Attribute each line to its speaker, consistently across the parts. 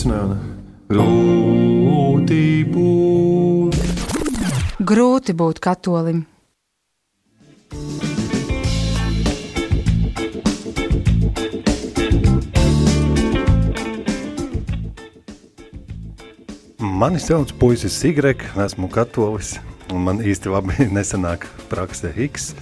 Speaker 1: izrunāju. Grūti būt.
Speaker 2: Grūti būt katolim.
Speaker 3: Mani sauc puisis Sigrek, esmu katolis, un man īsti labi nesanāk praksē X.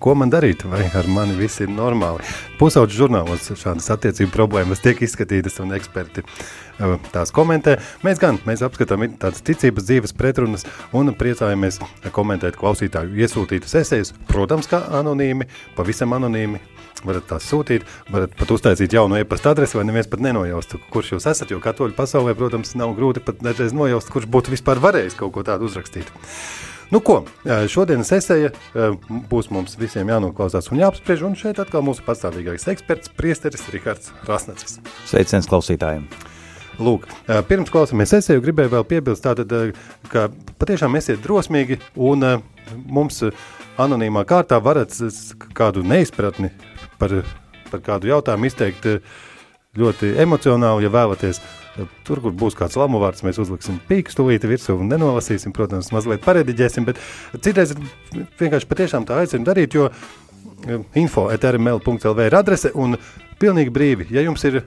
Speaker 3: Ko man darīt, vai ar mani viss ir normāli? Pusauģu žurnālos šādas attiecību problēmas tiek izskatītas un eksperti uh, tās komentē. Mēs gan, mēs apskatām tādas ticības dzīves pretrunas un priecājamies komentēt klausītāju iesūtītas esejas, protams, kā anonīmi, pavisam anonīmi, varat tās sūtīt, varat pat uztaisīt jaunu e-pasta adresi, vai neviens pat nenojaustu, kurš jūs esat. Jo katoļu pasaulē, protams, nav grūti pat dažreiz nojaust, kurš būtu vispār varējis kaut ko tādu uzrakstīt. Nu, ko, šodienas esēja būs mums visiem jānoklausās un jāapspriež. Un šeit atkal mūsu pastāvīgais eksperts, priesteris Rihards Rasnacis.
Speaker 4: Sveiciens klausītājiem!
Speaker 3: Lūk, pirms klausāmies esēju, gribēju vēl piebilst, tātad, ka patiešām esiet drosmīgi un mums anonīmā kārtā varat kādu neizpratni par, par kādu jautājumu izteikt ļoti emocionāli, ja vēlaties. Tur, kur būs kāds lamu vārds, mēs uzliksim pīkstu stulīti virsū un nenolasīsim, protams, mazliet parediģēsim, bet citreiz vienkārši patiešām tā aicinu darīt, jo info etrml.lv ir adrese un pilnīgi brīvi, ja jums ir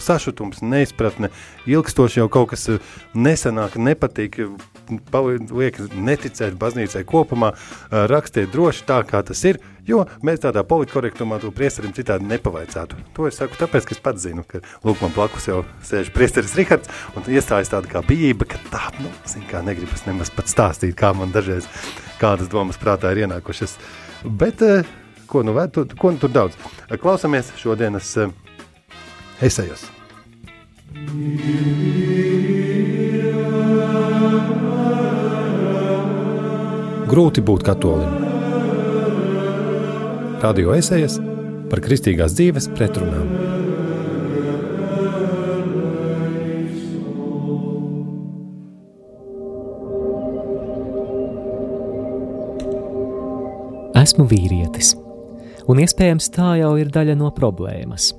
Speaker 3: sašutums, neizpratne, ilgstoši jau kaut kas nesanāk, nepatīk, liek neticēt baznīcai kopumā, rakstiet droši tā, kā tas ir, jo mēs tādā politkorektumā to priesterim citādi nepavaicātu. To es saku tāpēc, ka es pats zinu, ka lūk man blakus jau sēž priesteris Rihards un iestājas tāda kā bijība, ka tā, nu, zin kā negribas nemaz pat stāstīt, kā man dažreiz kādas domas prātā ir ienākušas. Bet, ko nu, tu, ko nu tur daudz? Klausamies šodienas esejos.
Speaker 1: Grūti būt katolim. Radio esejas par kristīgās dzīves pretrunām.
Speaker 5: Esmu vīrietis, un iespējams tā jau ir daļa no problēmas.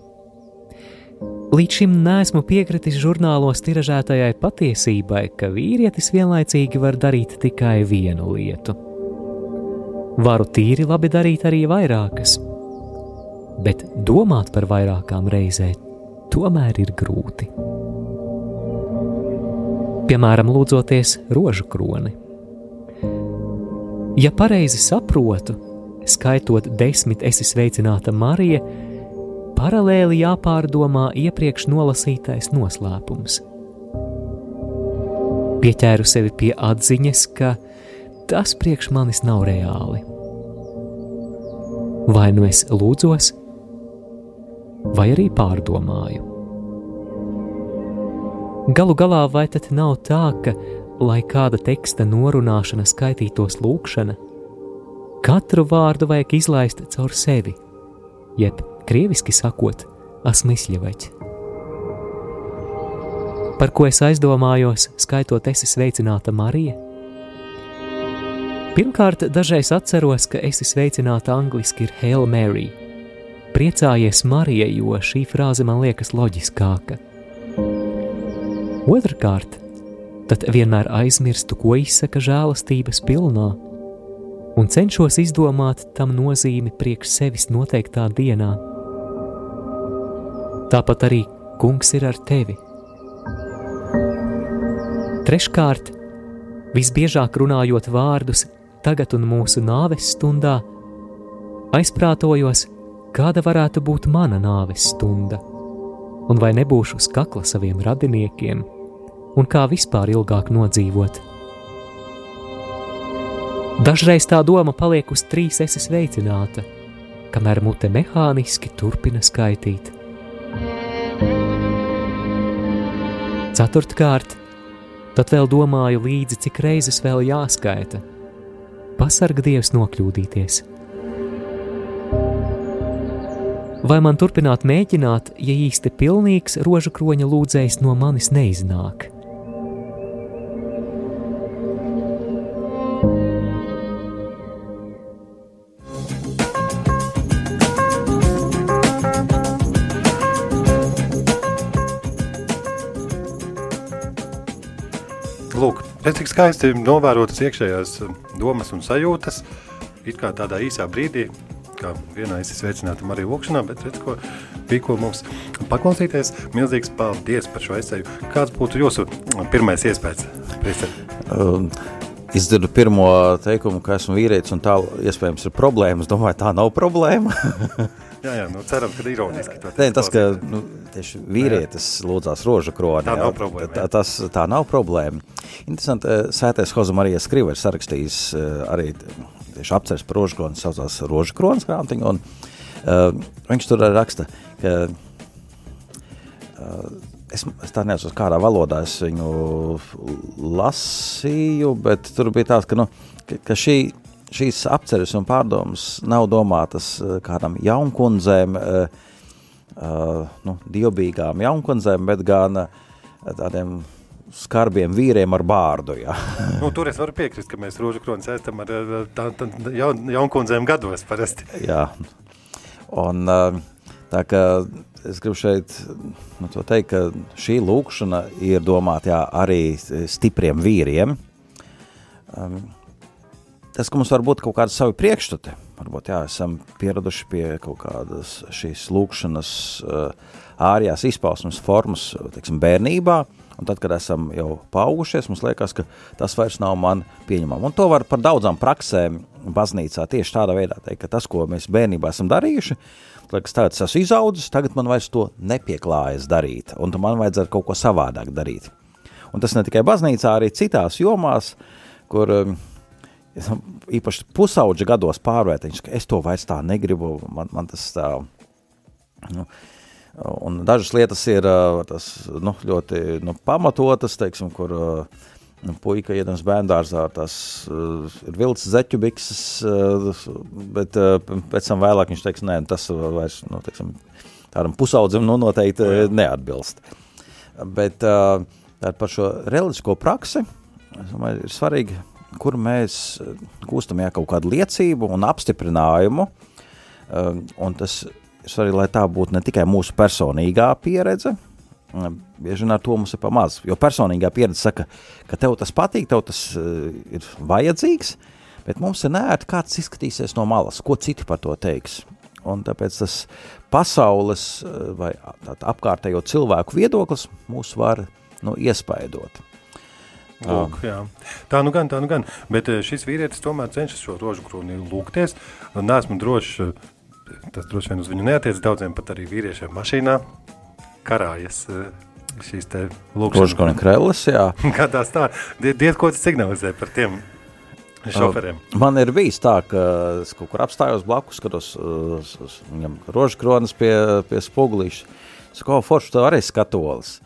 Speaker 5: Līdz šim neesmu piekritis žurnālos tiražētajai patiesībai, ka vīrietis vienlaicīgi var darīt tikai vienu lietu. Varu tīri labi darīt arī vairākas, bet domāt par vairākām reizēm tomēr ir grūti. Piemēram, lūdzoties rožu kroni. Ja pareizi saprotu, skaitot desmit, esi sveicināta Marija, paralēli jāpārdomā iepriekš nolasītais noslēpums. Pieķēru sevi pie atziņas, ka tas priekš manis nav reāli. Vai nu es lūdzos, vai arī pārdomāju. Galu galā, vai tad nav tā, ka, lai kāda teksta norunāšana skaitītos lūkšana, katru vārdu vajag izlaist caur sevi, jeb krieviski sakot, asmisļeveķi. Par ko es aizdomājos, skaitot esi sveicināta Marija? Pirmkārt, dažreiz atceros, ka esi sveicināta angliski ir Hail Mary. Priecājies Marija, jo šī frāze man liekas loģiskāka. Otrakārt, tad vienmēr aizmirstu, ko izsaka žēlastības pilnā, un cenšos izdomāt tam nozīmi priekš sevis noteiktā dienā. Tāpat arī kungs ir ar tevi. Treškārt, visbiežāk runājot vārdus tagad un mūsu nāves stundā, aizprātojos, kāda varētu būt mana nāves stunda, un vai nebūšu uz kakla saviem radiniekiem, un kā vispār ilgāk nodzīvot. Dažreiz tā doma paliek uz trīs esi sveicināta, kamēr mute mehāniski turpina skaitīt. Ceturtkārt, tad vēl domāju līdzi, cik reizes vēl jāskaita. Pasarga Dievs nokļūdīties. Vai man turpināt mēģināt, ja īsti pilnīgs rožu kroņa lūdzējs no manis neiznāk?
Speaker 3: Es cik skaisti novērotas iekšējās domas un sajūtas, it kā tādā īsā brīdī, kā vienā es sveicinātu arī lūkšanā, bet redz, ko bija ko mums paklausīties. Milzīgs paldies par šo esēju. Kāds būtu jūsu pirmais iespējas?
Speaker 4: Um, izdzirdu pirmo teikumu, ka esmu vīrietis un tā iespējams ir problēma. Es domāju, tā nav problēma.
Speaker 3: jā, jā, nu ceram, ka ironiski.
Speaker 4: Nē, tas, ka nu, tieši vīrietis lūdzās rožu kroni.
Speaker 3: Tā jā, nav problēma.
Speaker 4: Tā, tas, tā nav problēma. Interesanti, eh, sētais Hoza Marijas Skriva ir sarakstījis eh, arī tieši apceres par rožu kroni, saucās rožu kronas grāmatiņu, un uh, viņš tur raksta, ka uh, es, es tā neatceros, kādā valodā es viņu lasīju, bet tur bija tāds, ka, nu, ka, ka šī, šīs apceres un pārdomas nav domātas uh, kādam jaunkundzēm, uh, uh, nu, dievbīgām jaunkundzēm, bet gan tādiem skarbiem vīriem ar bārdu.
Speaker 3: Nu, tur es varu piekrist, ka mēs rožu kronis ēstam ar jaunkundzēm gados parasti.
Speaker 4: Jā, un tā kā es gribu šeit nu, teikt, ka šī lūkšana ir domāta jā, arī stipriem vīriem. Um, tas, ka mums var būt kaut kāda savi priekšstati, varbūt jā, esam pieraduši pie kaut kādas šīs lūkšanas uh, ārējās izpausmes formas, teiksim, bērnībā, un tad, kad esam jau paaugušies, mums liekas, ka tas vairs nav man pieņemam. Un to var par daudzām praksēm baznīcā tieši tādā veidā teikt, ka tas, ko mēs bērnībā esam darījuši, liekas, es esmu izaudzis, tagad man vairs to nepieklājas darīt, un man vajadzētu kaut ko savādāk darīt. Un tas ne tikai baznīcā, arī citās jomās, kur um, īpaši pusauģa gados pārvērtējums, ka es to vairs tā negribu, man, man tas tā, nu, Un dažas lietas ir tas, nu, ļoti nu, pamatotas, teiksim, kur nu, puika iedams bērndārzā, tas ir vilts zeķu bikses, bet pēc tam vēlāk viņš teiks, nē, tas vairs, nu, teiksim, tādam pusaudzim nu, noteikti neatbilst. Bet par šo reliģisko praksi, domāju, ir svarīgi, kur mēs gūstam jā, kaut kādu liecību un apstiprinājumu, un tas svarīgi, lai tā būtu ne tikai mūsu personīgā pieredze, bieži vien ar to mums ir pamaz, jo personīgā pieredze saka, ka tev tas patīk, tev tas uh, ir vajadzīgs, bet mums ir nērti, kā tas izskatīsies no malas, ko citi par to teiks. Un tāpēc tas pasaules vai apkārtējo cilvēku viedoklis mūs var nu, iespaidot.
Speaker 3: Lūk, jā. Tā nu gan, tā nu gan. Bet šis vīrietis tomēr cenšas šo rožu kroni lūgties. Nesmu drošs, tas droši vien uz viņu neatiec. Daudziem pat arī vīriešiem mašīnā karājas eh, šīs te lūkšanas.
Speaker 4: Kožkoni krellas, jā.
Speaker 3: Kādās tā, diet, ko tas signalizē par tiem šoferiem.
Speaker 4: Man ir bijis tā, ka es kaut kur apstājos blakus, skatos uz, uz viņam rožu kronas pie, pie spogulīša. Es saku, forši, tu arī skatolis.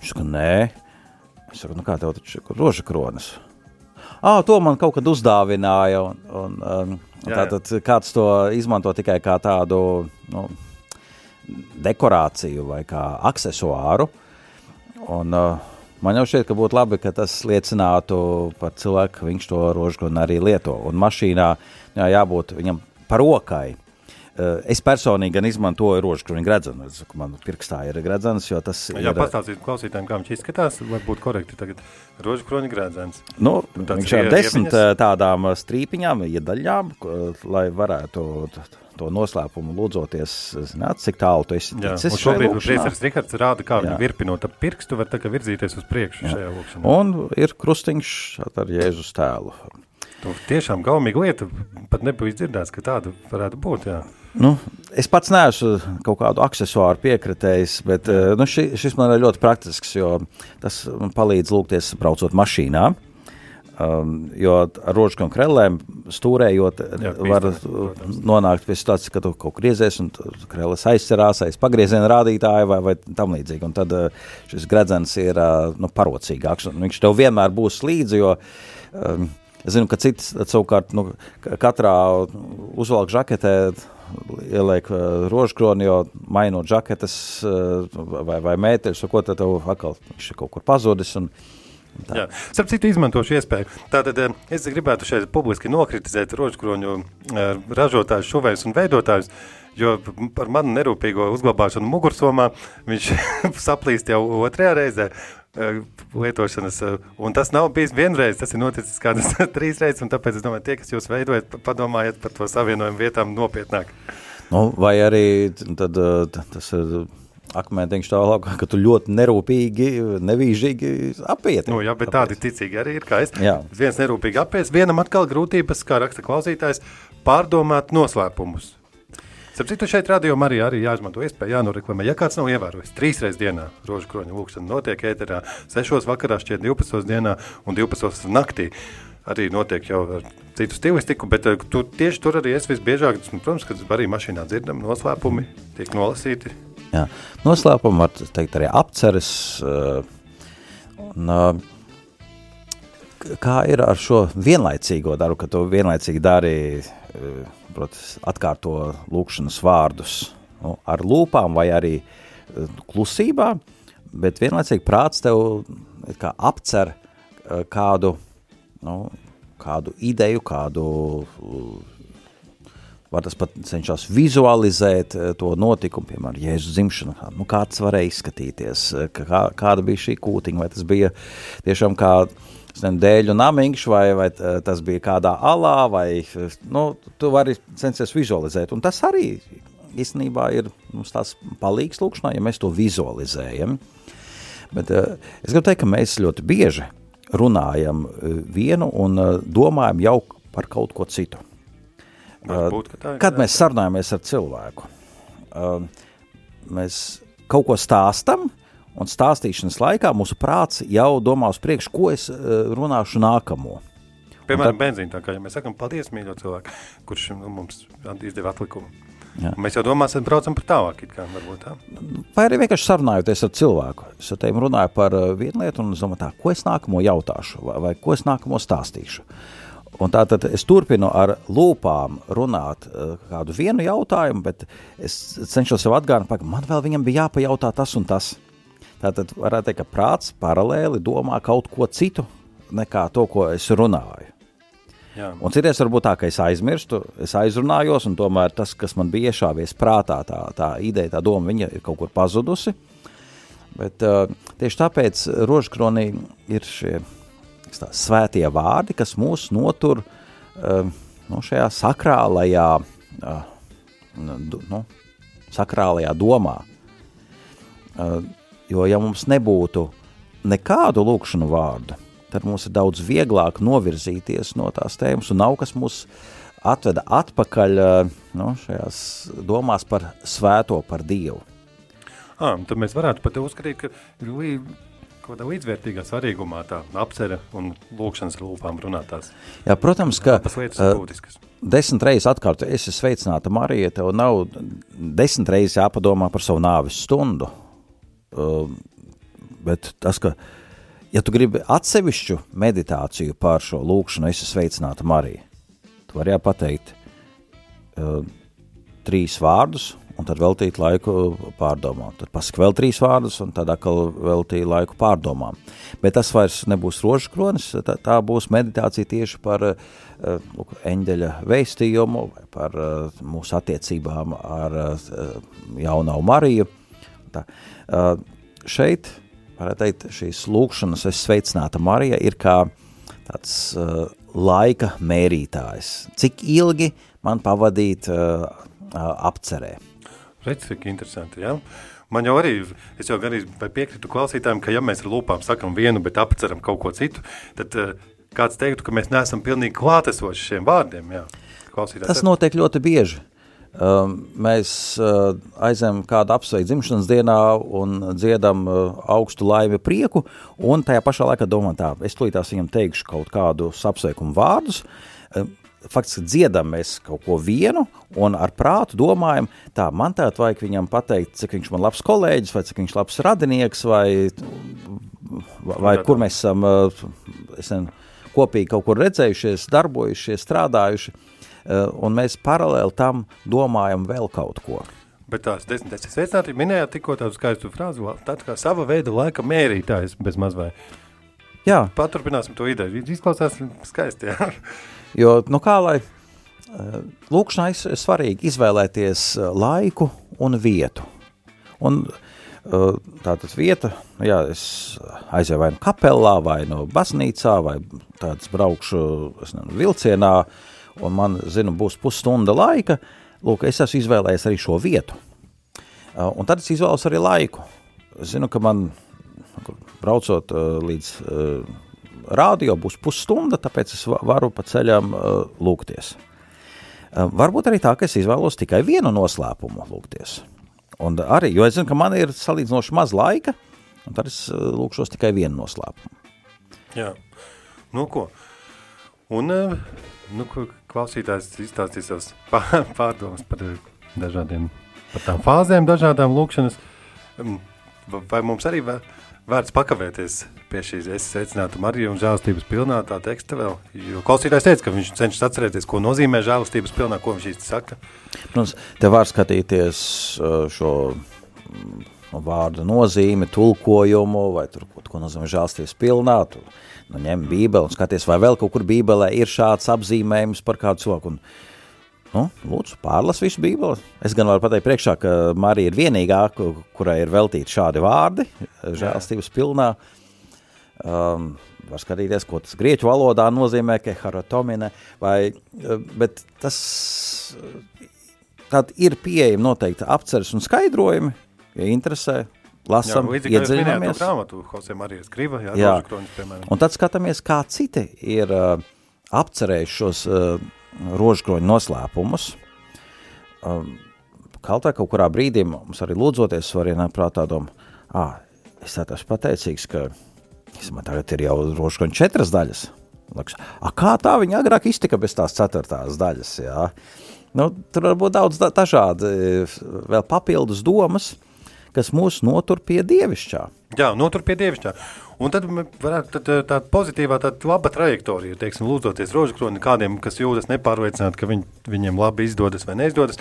Speaker 4: Viņš saka, nē. Es saku, nu kā tev taču rožu kronas? Ah, to man kaut kad uzdāvināja, un, un um, Tātad kāds to izmanto tikai kā tādu nu, dekorāciju vai kā aksesuāru. Un, uh, man jau šķiet, ka būtu labi, ka tas liecinātu par cilvēku, ka viņš to rožgunu arī lieto. Un mašīnā jā, jābūt viņam par rokai. Uh, es personīgi gan izmantoju rožkroni gredzenu. Es saku, man pirkstā ir gredzens, jo tas
Speaker 3: Jā, ir... Jā, pastāstīt klausītājiem, kā viņš izskatās, vai būtu korekti tagad rožkroni gredzens.
Speaker 4: Nu, viņš ir desmit ieviņas? tādām strīpiņām, iedaļām, lai varētu to noslēpumu lūdzoties, zināt, cik tālu tu esi.
Speaker 3: Jā, un šobrīd priesteris Rihards rāda, kā viņu virpinot ap pirkstu, var tā kā virzīties uz priekšu Jā. šajā lūkšanā.
Speaker 4: Un ir krustiņš ar Jēzus tēlu.
Speaker 3: Tu tiešām gaumīga lieta, pat nebija dzirdēts, ka tāda varētu būt, jā.
Speaker 4: Nu, es pats neesmu kaut kādu accessoāru piekritējis, bet eh, nu, ši, šis man ir ļoti praktisks, jo tas man palīdz lūgties braucot mašīnā. Um, jo ar rožkām krellēm stūrējot, Jā, var protams. nonākt pie situācijas, ka tu kaut kur griezies un krelles aizcerās aiz pagrieziena rādītāja vai, vai tam līdzīgi. Un tad uh, šis gredzens ir uh, nu, parocīgāks. Viņš tev vienmēr būs līdzi, jo um, es zinu, ka cits savukārt nu, katrā uzvalk žaketē ieliek uh, rožkroni, jo mainot žaketes uh, vai, vai mēteļus, ko tad tev atkal viņš ir kaut kur pazudis. Un.
Speaker 3: Jā, starp citu, izmantošu iespēju. Tātad uh, es gribētu šeit publiski nokritizēt rožkroņu ražotājus, šuvējus un veidotājus, jo par manu nerūpīgo uzglabāšanu mugursomā viņš saplīst jau otrajā reizē. uh, lietošanas. Un tas nav bijis vienreiz, tas ir noticis kādas trīs reizes. Tāpēc es domāju, tie, kas jūs veidojat, padomājiet par to savienojumu vietām nopietnāk.
Speaker 4: Nu, vai arī tad, tas ir akmentiņš tālāk, ka tu ļoti nerūpīgi, nevīžīgi apiet.
Speaker 3: Nu, jā, bet tādi ticīgi arī ir, es. Viens nerūpīgi apies, vienam atkal grūtības, kā raksta klausītājs, pārdomāt noslēpumus. Citu šeit radījumā arī, arī jāizmanto iespēja, jānoreklamē. Ja kāds nav ievērojis, trīs reizes dienā rožu kroņa lūkšana notiek ēterā, 6 vakarā, šķiet 12 dienā un 12 naktī. Arī notiek jau ar citu stilistiku, bet uh, tu, tieši tur arī es visbiežāk, protams, kad arī mašīnā dzirdam noslēpumi, tiek nolasīti
Speaker 4: Jā. Noslēpumi var teikt arī apceres. Un, kā ir ar šo vienlaicīgo darbu, ka tu vienlaicīgi dari, protams, atkārto lūkšanas vārdus nu, ar lūpām vai arī klusībā, bet vienlaicīgi prāts tev kā apcer kādu, nu, kādu ideju, kādu var tas pat cenšas vizualizēt eh, to notikumu, piemēram, Jēzus dzimšanu, nu, kāds varēja izskatīties, eh, kā, kāda bija šī kūtiņa, vai tas bija tiešām kā dēļu namiņš, vai, vai tas bija kādā alā, vai, nu, tu vari censties vizualizēt, un tas arī īstenībā ir mums tās palīgs lūkšanā, ja mēs to vizualizējam, bet uh, es gribu teikt, ka mēs ļoti bieži runājam vienu un domājam jau par kaut ko citu.
Speaker 3: Būt, tā,
Speaker 4: Kad mēs sarunājamies ar cilvēku, mēs kaut ko stāstam, un stāstīšanas laikā mūsu prāts jau domā uz priekšu, ko es runāšu nākamo.
Speaker 3: Piemēram, tad... benzīna, tā kā ja mēs sakam, paldies, mīļo cilvēku, kurš nu, mums izdeva atlikumu. Jā. Mēs jau domāsim, braucam par tālāk, kā varbūt tā.
Speaker 4: Vai arī vienkārši sarunājoties ar cilvēku. Es ar tevi runāju par vienu lietu un es domāju tā, ko es nākamo jautāšu vai, vai ko es nākamo stāstīšu. Uh, Un tātad es turpinu ar lūpām runāt uh, kādu vienu jautājumu, bet es cenšos sev atgādināt, ka man vēl viņam bija jāpajautā tas un tas. Tātad varētu teikt, ka prāts paralēli domā kaut ko citu nekā to, ko es runāju. Jā. Un citreiz varbūt tā, ka es aizmirstu, es aizrunājos, un tomēr tas, kas man bija iešāvies prātā, tā, tā ideja, tā doma, viņa ir kaut kur pazudusi. Bet uh, tieši tāpēc rožkronī ir šie tā, svētie vārdi, kas mūs notur uh, nu, šajā sakrālajā, uh, nu, sakrālajā domā. Uh, jo, ja mums nebūtu nekādu lūkšanu vārdu, tad mums ir daudz vieglāk novirzīties no tās tēmas, un nav kas mūs atveda atpakaļ nu, šajās domās par svēto, par Dievu.
Speaker 3: À, tad mēs varētu pat uzskatīt, ka kaut kādā līdzvērtīgā svarīgumā tā apcere un lūkšanas lūpām runātās.
Speaker 4: Jā, protams, ka
Speaker 3: tas lietas ir būtiskas.
Speaker 4: Desmit reizes atkārto, es esmu sveicināta Marija, tev nav desmit reizes jāpadomā par savu nāvis stundu. Uh, bet tas, ka, ja tu gribi atsevišķu meditāciju par šo lūkšanu, es esmu sveicināta Marija, tu vari jāpateikt uh, trīs vārdus un tad veltīt laiku pārdomām. Tad pasaka vēl trīs vārdus, un tad atkal veltīt laiku pārdomām. Bet tas vairs nebūs rožu kronis, tā, tā būs meditācija tieši par uh, lūk, eņģeļa veistījumu, vai par uh, mūsu attiecībām ar uh, jaunau Mariju. Tā, uh, šeit, varētu teikt, šīs lūkšanas, es sveicināta Marija, ir kā tāds uh, laika mērītājs. Cik ilgi man pavadīt uh, apcerē.
Speaker 3: Redz, cik interesanti, jā. Man jau arī, es jau arī piekrītu klausītājiem, ka ja mēs ar lūpām sakam vienu, bet apceram kaut ko citu, tad uh, kāds teiktu, ka mēs neesam pilnīgi klātesoši šiem vārdiem, jā.
Speaker 4: Tas notiek ļoti bieži. Um, mēs uh, aizējām kādu apsveicu dzimšanas dienā un dziedam uh, augstu laimi prieku, un tajā pašā laikā domājam tā, es tūlītās viņam teikšu kaut kādus apsveikumu vārdus, uh, faktiski dziedam mēs kaut ko vienu un ar prātu domājam, tā man tā vajag viņam pateikt, cik viņš man labs kolēģis, vai cik viņš labs radinieks, vai, vai kur mēs esam esam kopīgi kaut kur redzējušies, darbojušies, strādājuši, un mēs paralēli tam domājam vēl kaut ko.
Speaker 3: Bet tās desmit sveicināti minējāt tikko tādu skaistu frāzi, tāds kā sava veida laika mērītājs bez maz vai. Jā. Paturpināsim to ideju. Izklausās skaisti, jā.
Speaker 4: Jo, nu kā lai eh, lūkšanā ir svarīgi izvēlēties eh, laiku un vietu. Un tātad vieta, nu jā, es aizēju vai nu kapelā, vai no baznīcā, vai tāds braukšu, nezinu, vilcienā, un man, zinu, būs pusstunda laika, lūk, es esmu izvēlējies arī šo vietu. Un tad es izvēlos arī laiku. Es zinu, ka man, braucot līdz rādio, būs pusstunda, tāpēc es varu pa ceļam lūgties. Varbūt arī tā, ka es izvēlos tikai vienu noslēpumu lūgties. Un arī, jo es zinu, ka man ir salīdzinoši maz laika, un tad es eh, lūkšos tikai vienu noslēpumu.
Speaker 3: Jā, nu ko? Un, eh, nu, ko klausītājs izstāstīs savas pārdomas par eh, dažādiem, par tām fāzēm, dažādām lūkšanas. Vai mums arī vērts pakavēties pie šīs es secinātu Mariju un žēlastības pilnā tā teksta vēl. Jo klausītājs teica, ka viņš cenšas atcerēties, ko nozīmē žēlastības pilnā, ko viņš īsti saka.
Speaker 4: Protams, te var skatīties uh, šo mm, vārdu nozīmi, tulkojumu, vai tur, ko nozīmē žēlastības pilnā, tu nu, ņem bībeli un skaties, vai vēl kaut kur bībelē ir šāds apzīmējums par kādu cilvēku. Un, Nu, lūdzu, pārlas visu Bībeli. Es gan varu pateikt, priekšā, ka Marija ir vienīgā, kurai ir veltīti šādi vārdi, žēlstības pilnā. Um, var skatīties, ko tas grieķu valodā nozīmē, keharatomine, vai, uh, bet tas tad ir pieejami noteikti apceres un skaidrojumi, ja interesē, lasam, jā, iedziļināmies.
Speaker 3: grāmatu, Marijas Griva, jā, jā. Piemēram.
Speaker 4: Un tad skatāmies, kā citi ir uh, apcerējuši šos uh, rožakroņu noslēpumus. Um, kaut kā kaut kurā brīdī mums arī lūdzoties var ienākt prātā doma, ah, es esmu pateicīgs, ka Es man tagad ir jau roškoņi četras daļas. Laks, a, kā tā viņa agrāk iztika bez tās ceturtās daļas, jā? Nu, tur var būt daudz da dažādi vēl papildus domas, kas mūs notur pie dievišķā.
Speaker 3: Jā, notur pie dievišķā. Un tad varētu tad, tāda pozitīvā, tāda laba trajektorija, teiksim, lūdzoties rožkroni kādiem, kas jūtas nepārliecināti, ka viņ, viņiem labi izdodas vai neizdodas.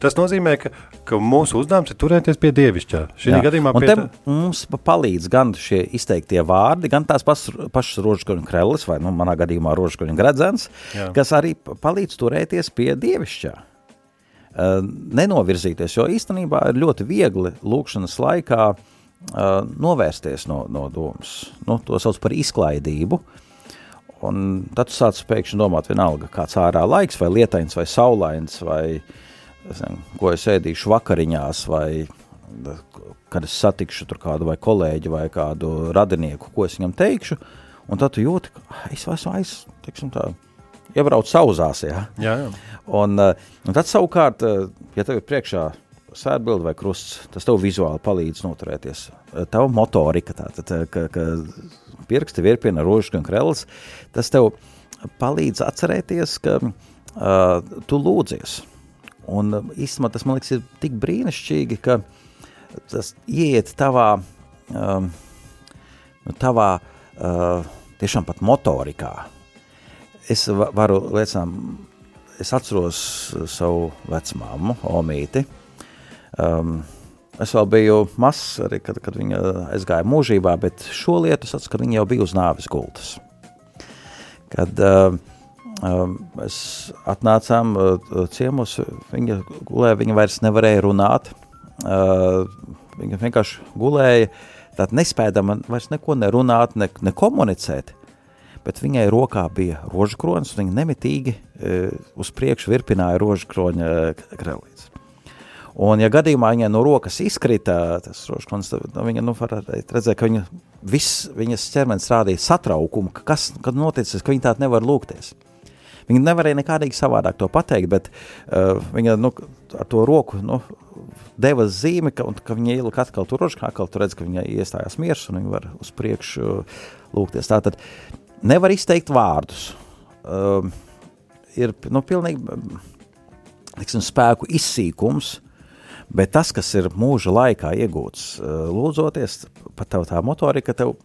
Speaker 3: Tas nozīmē, ka, ka mūsu uzdevums ir turēties pie dievišķā. Šī gadījumā
Speaker 4: pie tā... mums palīdz gan šie izteiktie vārdi, gan tās pas, pašas rožkoņu krellis, vai nu, manā gadījumā rožkoņu gredzens, Jā. kas arī palīdz turēties pie dievišķā. Uh, nenovirzīties, jo īstenībā ir ļoti viegli lūkšanas laikā uh, novērsties no, no domas. Nu, to sauc par izklaidību. Un tad tu sāc pēkšņi domāt, vienalga, kāds ārā laiks, vai lietains, vai saulains, vai uh, zinu, ko es ēdīšu vakariņās, vai kad es satikšu kādu vai kolēģi vai kādu radinieku, ko es viņam teikšu, un tad tu jūti, ka es esmu aiz, teiksim tā, iebrauc sauzās, jā.
Speaker 3: Jā, jā.
Speaker 4: Un, eh, un tad savukārt, eh, ja tev ir priekšā sēdbildi vai krusts, tas tev vizuāli palīdz noturēties. Eh, tava motorika, tātad, ka, ka pirksti virpina rožas un krells, tas tev palīdz atcerēties, ka uh, tu lūdzies. Un īstenībā tas man liekas ir tik brīnišķīgi, ka tas ieiet tavā, um, tavā uh, tiešām pat motorikā. Es varu liecināt, es atceros savu vecmāmu, Omīti. Um, es vēl biju mazs, arī kad, kad viņa aizgāja mūžībā, bet šo lietu es atceros, ka viņa jau bija uz nāves gultas. Kad uh, Mēs atnācām ciemos, viņa gulēja, viņa vairs nevarēja runāt. Viņa vienkārši gulēja, tad nespēdama vairs neko nerunāt, ne, ne komunicēt. Bet viņai rokā bija rožu kronis, un viņa nemitīgi uz priekšu virpināja rožu kroņa krelītes. Un, ja gadījumā viņai no rokas izkrita tas rožkons, tad viņa nu, redzēja, ka viņa, viss viņas ķermenis rādīja satraukumu, ka kas noticis, ka viņa tāda nevar lūgties. Viņa nevarēja nekādīgi savādāk to pateikt, bet uh, viņa nu, ar to roku nu, deva zīmi, ka, un, ka viņa ielika atkal tur rožkā, atkal tur redz, ka viņa iestājās miers un viņa var uz priekšu uh, lūgties. Tātad nevar izteikt vārdus. Uh, ir nu, pilnīgi liksim, spēku izsīkums, bet tas, kas ir mūža laikā iegūts, uh, lūdzoties, pat tev tā motorika, tev,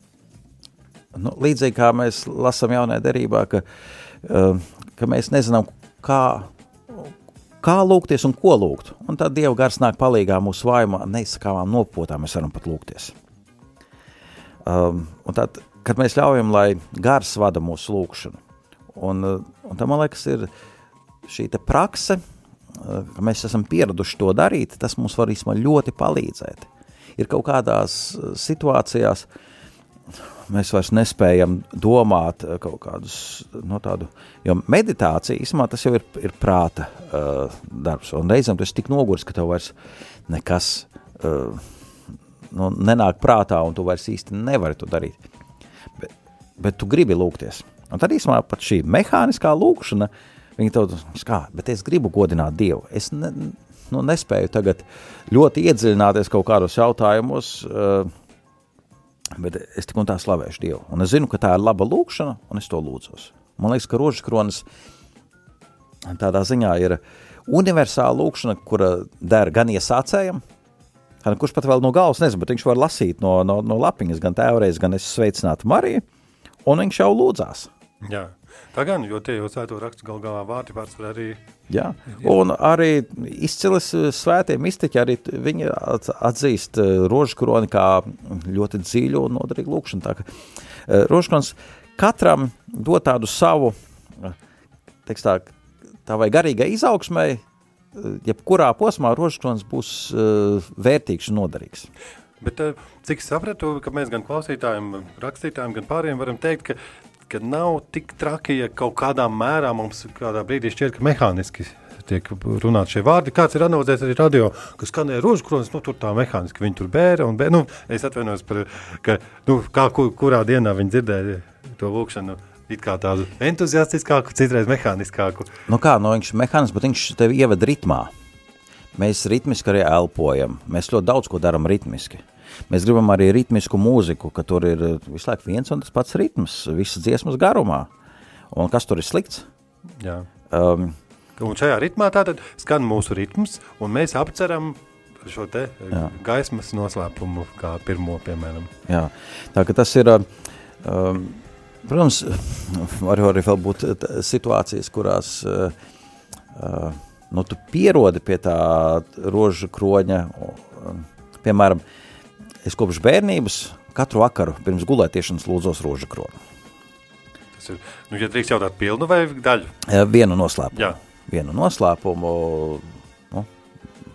Speaker 4: nu, līdzīgi kā mēs lasām jaunajā derībā, ka uh, ka mēs nezinām, kā, kā lūgties un ko lūgt. Un tad Dieva gars nāk palīgā mūsu vājumā, neizsakāmām nopotām, mēs varam pat lūgties. Um, un tad, kad mēs ļaujam, lai gars vada mūsu lūgšanu, un, un tam, man liekas, ir šī prakse, uh, ka mēs esam pieraduši to darīt, tas mums var īstenībā ļoti palīdzēt. ir kaut kādās situācijās, mēs vairs nespējam domāt kaut kādus no tādu, jo meditācija, īsumā, tas jau ir, ir prāta uh, darbs, un reizēm tu esi tik nogurs, ka tev vairs nekas uh, nu, nenāk prātā, un tu vairs īsti nevari to darīt. Bet, bet tu gribi lūgties. Un tad īsumā pat šī mehāniskā lūkšana, viņa tev, kā, bet es gribu godināt Dievu. Es ne, nu, nespēju tagad ļoti iedziļināties kaut kādos jautājumos, Bet es tik un tā slavēšu Dievu. Un es zinu, ka tā ir laba lūkšana, un es to lūdzos. Man liekas, ka rožas kronis tādā ziņā ir universāla lūkšana, kura der gan iesācējam, kurš pat vēl no galvas nezinu, bet viņš var lasīt no, no, no lapiņas, gan tēvreiz, gan es sveicinātu Mariju, un viņš jau lūdzās.
Speaker 3: Jā. Tā gan, jo tie jau svēto rakstu gal galā vārdi pārsvar arī.
Speaker 4: Jā, un arī izcilis eh, svētie mistiķi, arī viņi atzīst eh, rožu kroni kā ļoti dziļu un noderīgu lūkšanu. Tā ka eh, rožu kronis katram dod tādu savu, teiks tā, tā vai garīgai izaugsmai, jebkurā posmā rožu kronis būs vērtīgs un noderīgs.
Speaker 3: Bet, cik sapratu, ka mēs gan klausītājiem, rakstītājiem, gan pārējiem varam teikt, ka ka nav tik traki, ja kaut kādā mērā mums kādā brīdī šķiet, ka mehāniski tiek runāti šie vārdi. Kāds ir analizējis arī radio, kas skanēja rožu kronis, nu tur tā mehāniski viņi tur bēra un bēra. Nu, es atvainojos par, ka, nu, kā, kur, kurā dienā viņi dzirdēja to lūkšanu. Kā tādu entuziastiskāku, citreiz mehāniskāku.
Speaker 4: Nu kā, no nu, viņš ir mehānisks, bet viņš tevi ievada ritmā. Mēs ritmiski arī elpojam. Mēs ļoti daudz ko darām ritmiski. Mēs gribam arī ritmisku mūziku, ka tur ir eh, visu laiku viens un tas pats ritms, visas dziesmas garumā. Un kas tur ir slikts?
Speaker 3: Jā. Um, un šajā ritmā tātad skan mūsu ritms, un mēs apceram šo te eh, jā. gaismas noslēpumu kā pirmo, piemēram.
Speaker 4: Jā, tā ka tas ir, um, protams, var arī būt situācijas, kurās uh, uh, nu, tu pierodi pie tā rožu kroņa, piemēram, Es kopš bērnības katru vakaru pirms gulētiešanas lūdzos rožu kronu.
Speaker 3: Tas ir, nu, ja drīkst jautāt pilnu vai daļu?
Speaker 4: Vienu noslēpumu.
Speaker 3: Jā.
Speaker 4: Vienu noslēpumu,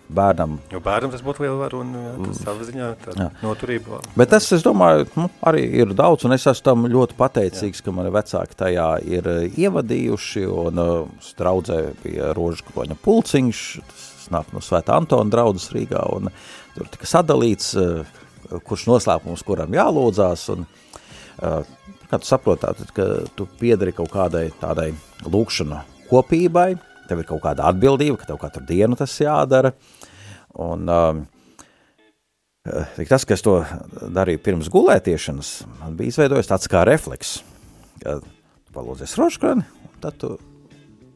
Speaker 4: bērnam.
Speaker 3: Jo bērnam tas būtu liela vara un tas savā ziņā noturība.
Speaker 4: Bet tas, es domāju, nu, arī ir daudz, un es esmu tam ļoti pateicīgs, jā. ka mani vecāki tajā ir ievadījuši, un uh, straudzē bija rožu kroņa pulciņš, tas nāk no Svētā Antona draudzes Rīgā, un tur tika sadalīts, uh, kurš noslēpums kuram jālūdzās. Un, uh, kā tu saproti, ka tu piedari kaut kādai tādai lūkšana kopībai, tev ir kaut kāda atbildība, ka tev katru dienu tas jādara. Un, uh, tas, kas to darīja pirms gulētiešanas, man bija izveidojis tāds kā refleks, ka tu palūdzies roškrani, un tad tu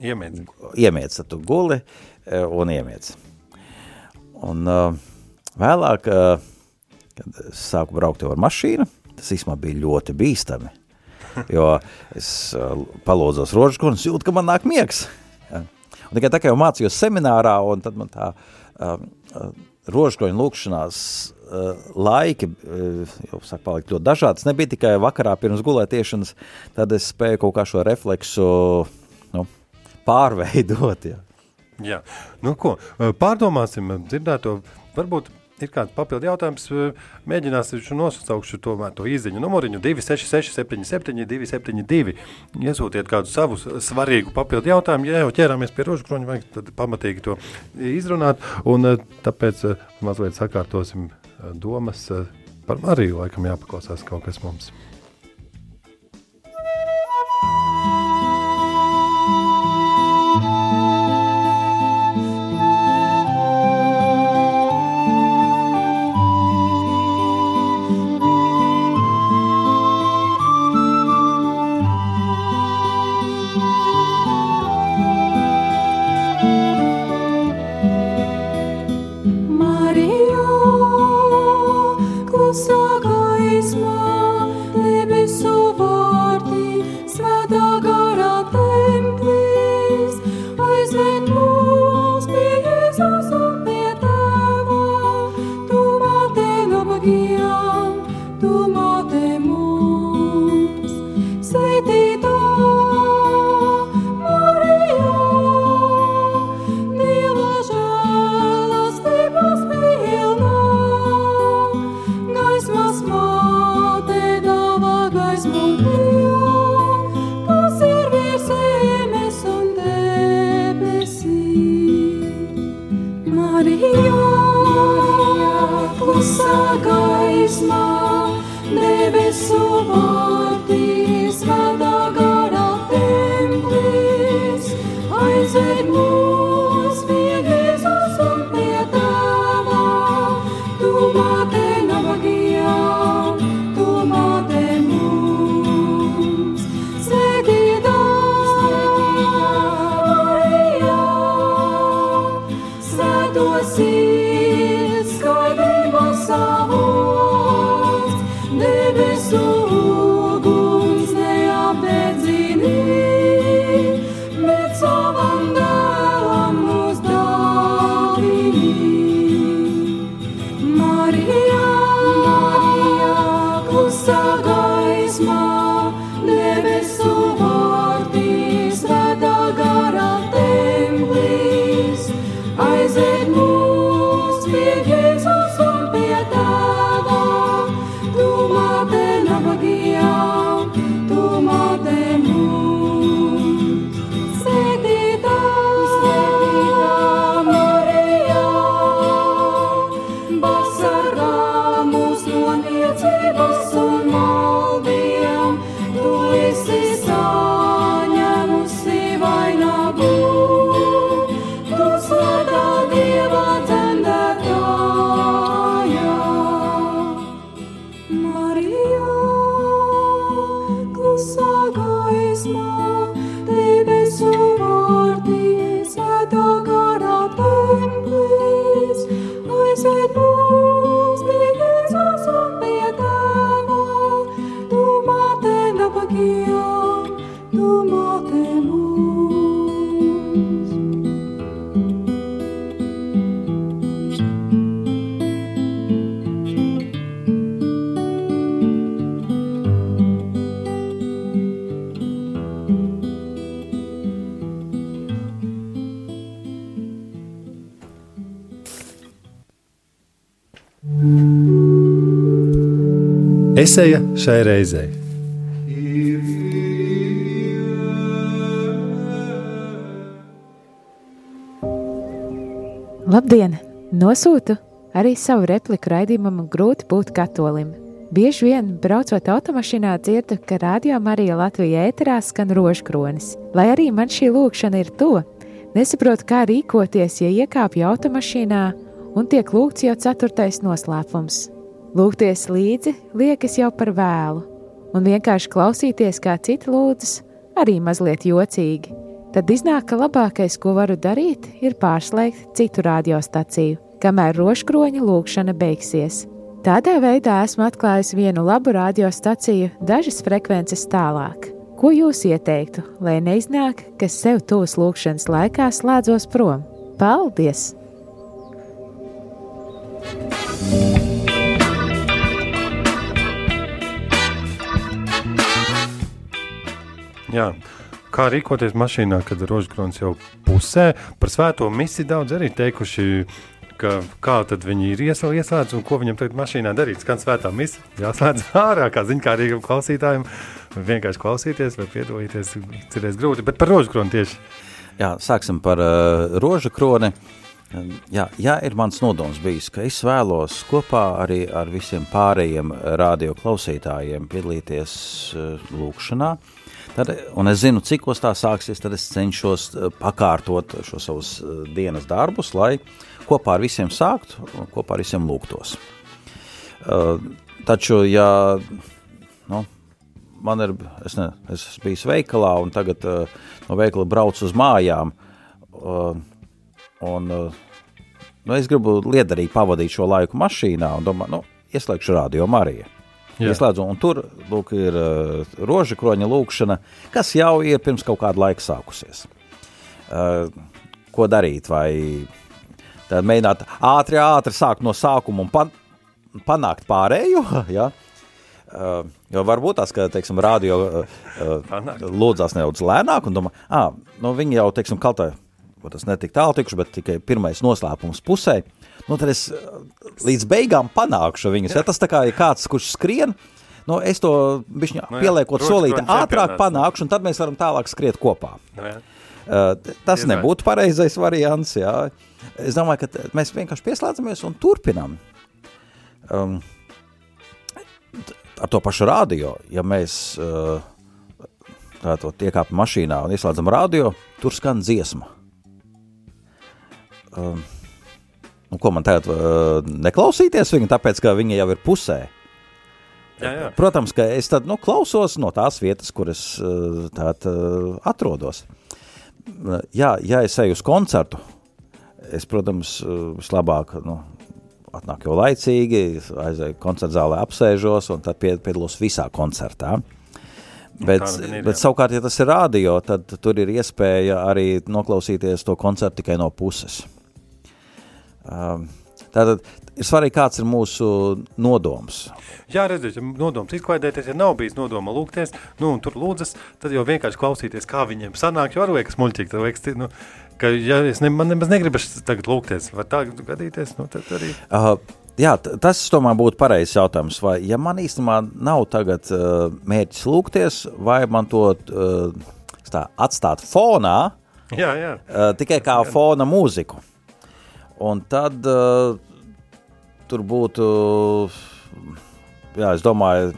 Speaker 3: iemiedz.
Speaker 4: Iemiedz, tad tu guli un iemiedz. Un uh, vēlāk uh, kad es sāku braukt ar mašīnu, tas īstenībā bija ļoti bīstami. Jo es uh, palūdzos rožkurnas, jūtu, ka man nāk miegs. Ja. Un tikai tā kā jau mācījos seminārā, un tad man tā uh, uh, rožkurņu lūkšanās uh, laiki uh, jau sāk palikt ļoti dažādas. Nebija tikai vakarā pirms gulētiešanas, tad es spēju kaut kā šo refleksu nu, pārveidot. Ja.
Speaker 3: Jā, nu ko, pārdomāsim dzirdēto, varbūt ir kāds papildu jautājums, mēģināsim nosaukšu to, to īziņu numuriņu 266 77 272. Iesūtiet kādu savu svarīgu papildu jautājumu, ja jau ķērāmies pie rožkroņa, vajag tad pamatīgi to izrunāt, un tāpēc mazliet sakārtosim domas par Mariju, laikam jāpaklausās kaut kas mums. Eseja šai reizei.
Speaker 6: Labdien! Nosūtu arī savu repliku raidījumam, grūti būt katolim. Bieži vien, braucot automašīnā, dzirdu, ka radio Marija Latvijā ēterā skan rožkronis. Lai arī man šī lūkšana ir to, nesaprotu, kā rīkoties, ja iekāpju automašīnā un tiek lūgts jau ceturtais noslēpums Lūgties līdzi liekas jau par vēlu, un vienkārši klausīties, kā citi lūdzas, arī mazliet jocīgi. Tad iznāk, ka labākais, ko varu darīt, ir pārslēgt citu radiostaciju, kamēr rožkroņa lūkšana beigsies. Tādā veidā esmu atklājis vienu labu radiostaciju dažas frekvences tālāk. Ko jūs ieteiktu, lai neiznāk, ka sev tuvas lūkšanas laikā slēdzos prom? Paldies!
Speaker 3: Jā. Kā rīkoties mašīnā, kad rožkrons jau pusē? Par svēto misiju daudz arī teikuši, ka kā tad viņi ir ieslēgti un ko viņam tagad mašīnā darīt. Skan svētā misija, jāslēdz ārā, kā ziņkārīgam klausītājam. Vienkārši klausīties vai piedalīties, cerēs grūti, bet par rožkroni tieši.
Speaker 4: Jā, sāksim par uh, rožu kroni. Jā, jā, ir mans nodoms bijis, ka es vēlos kopā arī ar visiem pārējiem radio klausītājiem piedalīties uh, lūkšanā, uh, Tad, un es zinu, cik tā sāksies, tad es cenšos eh, pakārtot šo savus eh, dienas darbus, lai kopā ar visiem sāktu un kopā ar visiem lūgtos. Uh, taču, ja nu, man ir, es, ne, es biju veikalā un tagad uh, no veikala braucu uz mājām, uh, un nu, es gribu liederīgi pavadīt šo laiku mašīnā un domāju, nu, ieslēgšu radio Mariju. Ieslēdzu, un tur lūk, ir uh, roža kroņa lūkšana, kas jau ir pirms kaut kāda laika sākusies. Uh, ko darīt? Vai tad mēģināt ātri, ātri sākt no sākuma un pan, panākt pārējo? ja? Uh, jo varbūt tas, ka, teiksim, radio uh, lūdzās nedaudz lēnāk un domā, ah, nu viņi jau, teiksim, kaut kā, tas netik tālu tikuši, bet tikai pirmais noslēpums pusē, uh, nu, tad es eh, līdz beigām panākšu viņus. Ja tas tā kā ir kāds, kurš skrien, nu, es to bišķi, nu, jā, pieliekot solīti ātrāk panākšu, un tad mēs varam tālāk skriet kopā. Nu, jā. Uh, tas nebūtu pareizais variants. Jā. Es domāju, ka mēs vienkārši pieslēdzamies un turpinām. Um, ar to pašu radio, ja mēs uh, iekāpjam mašīnā un ieslēdzam radio, tur skan dziesma. Um, nu, ko man tagad uh, neklausīties viņa, tāpēc, ka viņa jau ir pusē.
Speaker 3: Jā, jā.
Speaker 4: Protams, ka es tad nu, klausos no tās vietas, kur es uh, tād, uh, atrodos. Jā, ja es eju uz koncertu, es, protams, vislabāk nu, atnāk jau laicīgi, aizēju koncerta zālē, apsēžos un tad piedalos visā koncertā. Bet, ir, bet savukārt, ja tas ir radio, tad tur ir iespēja arī noklausīties to koncertu tikai no puses. Um, tātad ir svarīgi, kāds ir mūsu nodoms.
Speaker 3: Jā, redziet, ja nodoms izklaidēties, ja nav bijis nodoma lūgties, nu, un tur lūdzas, tad jau vienkārši klausīties, kā viņiem sanāk, jo arī liekas muļķīgi, tad liekas, nu, ka, ja es ne, man nemaz negribu tagad lūgties, var tā gadīties, nu, tad arī.
Speaker 4: Uh, Jā, tas tomēr būtu pareizs jautājums. Vai, ja man īstenībā nav tagad uh, mērķis lūgties, vai man to uh, tā, atstāt fonā,
Speaker 3: jā, jā.
Speaker 4: Uh, tikai kā jā. fona mūziku. Un tad uh, tur būtu, jā, es domāju,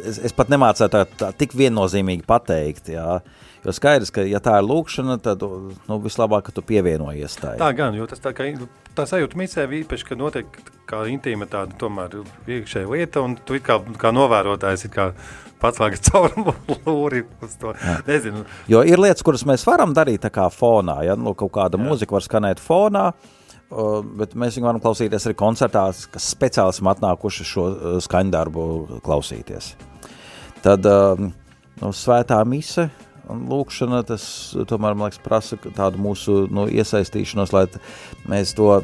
Speaker 4: es, es pat nemācētu tā, tā tik viennozīmīgi pateikt, jā. Jo skaidrs, ka, ja tā ir lūkšana, tad nu, vislabāk, ka tu pievienojies tai.
Speaker 3: Tā gan, jo tas tā, kā, tā sajūta misē īpaši, ka notiek kā intīma tāda tomēr iekšēja lieta, un tu kā, kā novērotājs ir kā pats lāgas caur lūri uz to. Jā. Nezinu.
Speaker 4: Jo ir lietas, kuras mēs varam darīt tā kā fonā, ja nu, kaut kāda Jā. mūzika var skanēt fonā, Uh, bet mēs viņu varam klausīties arī koncertā, kas speciāli esam atnākuši šo uh, skaņdarbu klausīties. Tad uh, nu, svētā mise lūkšana tas tomēr, man liekas, prasa tādu mūsu nu, iesaistīšanos, lai mēs to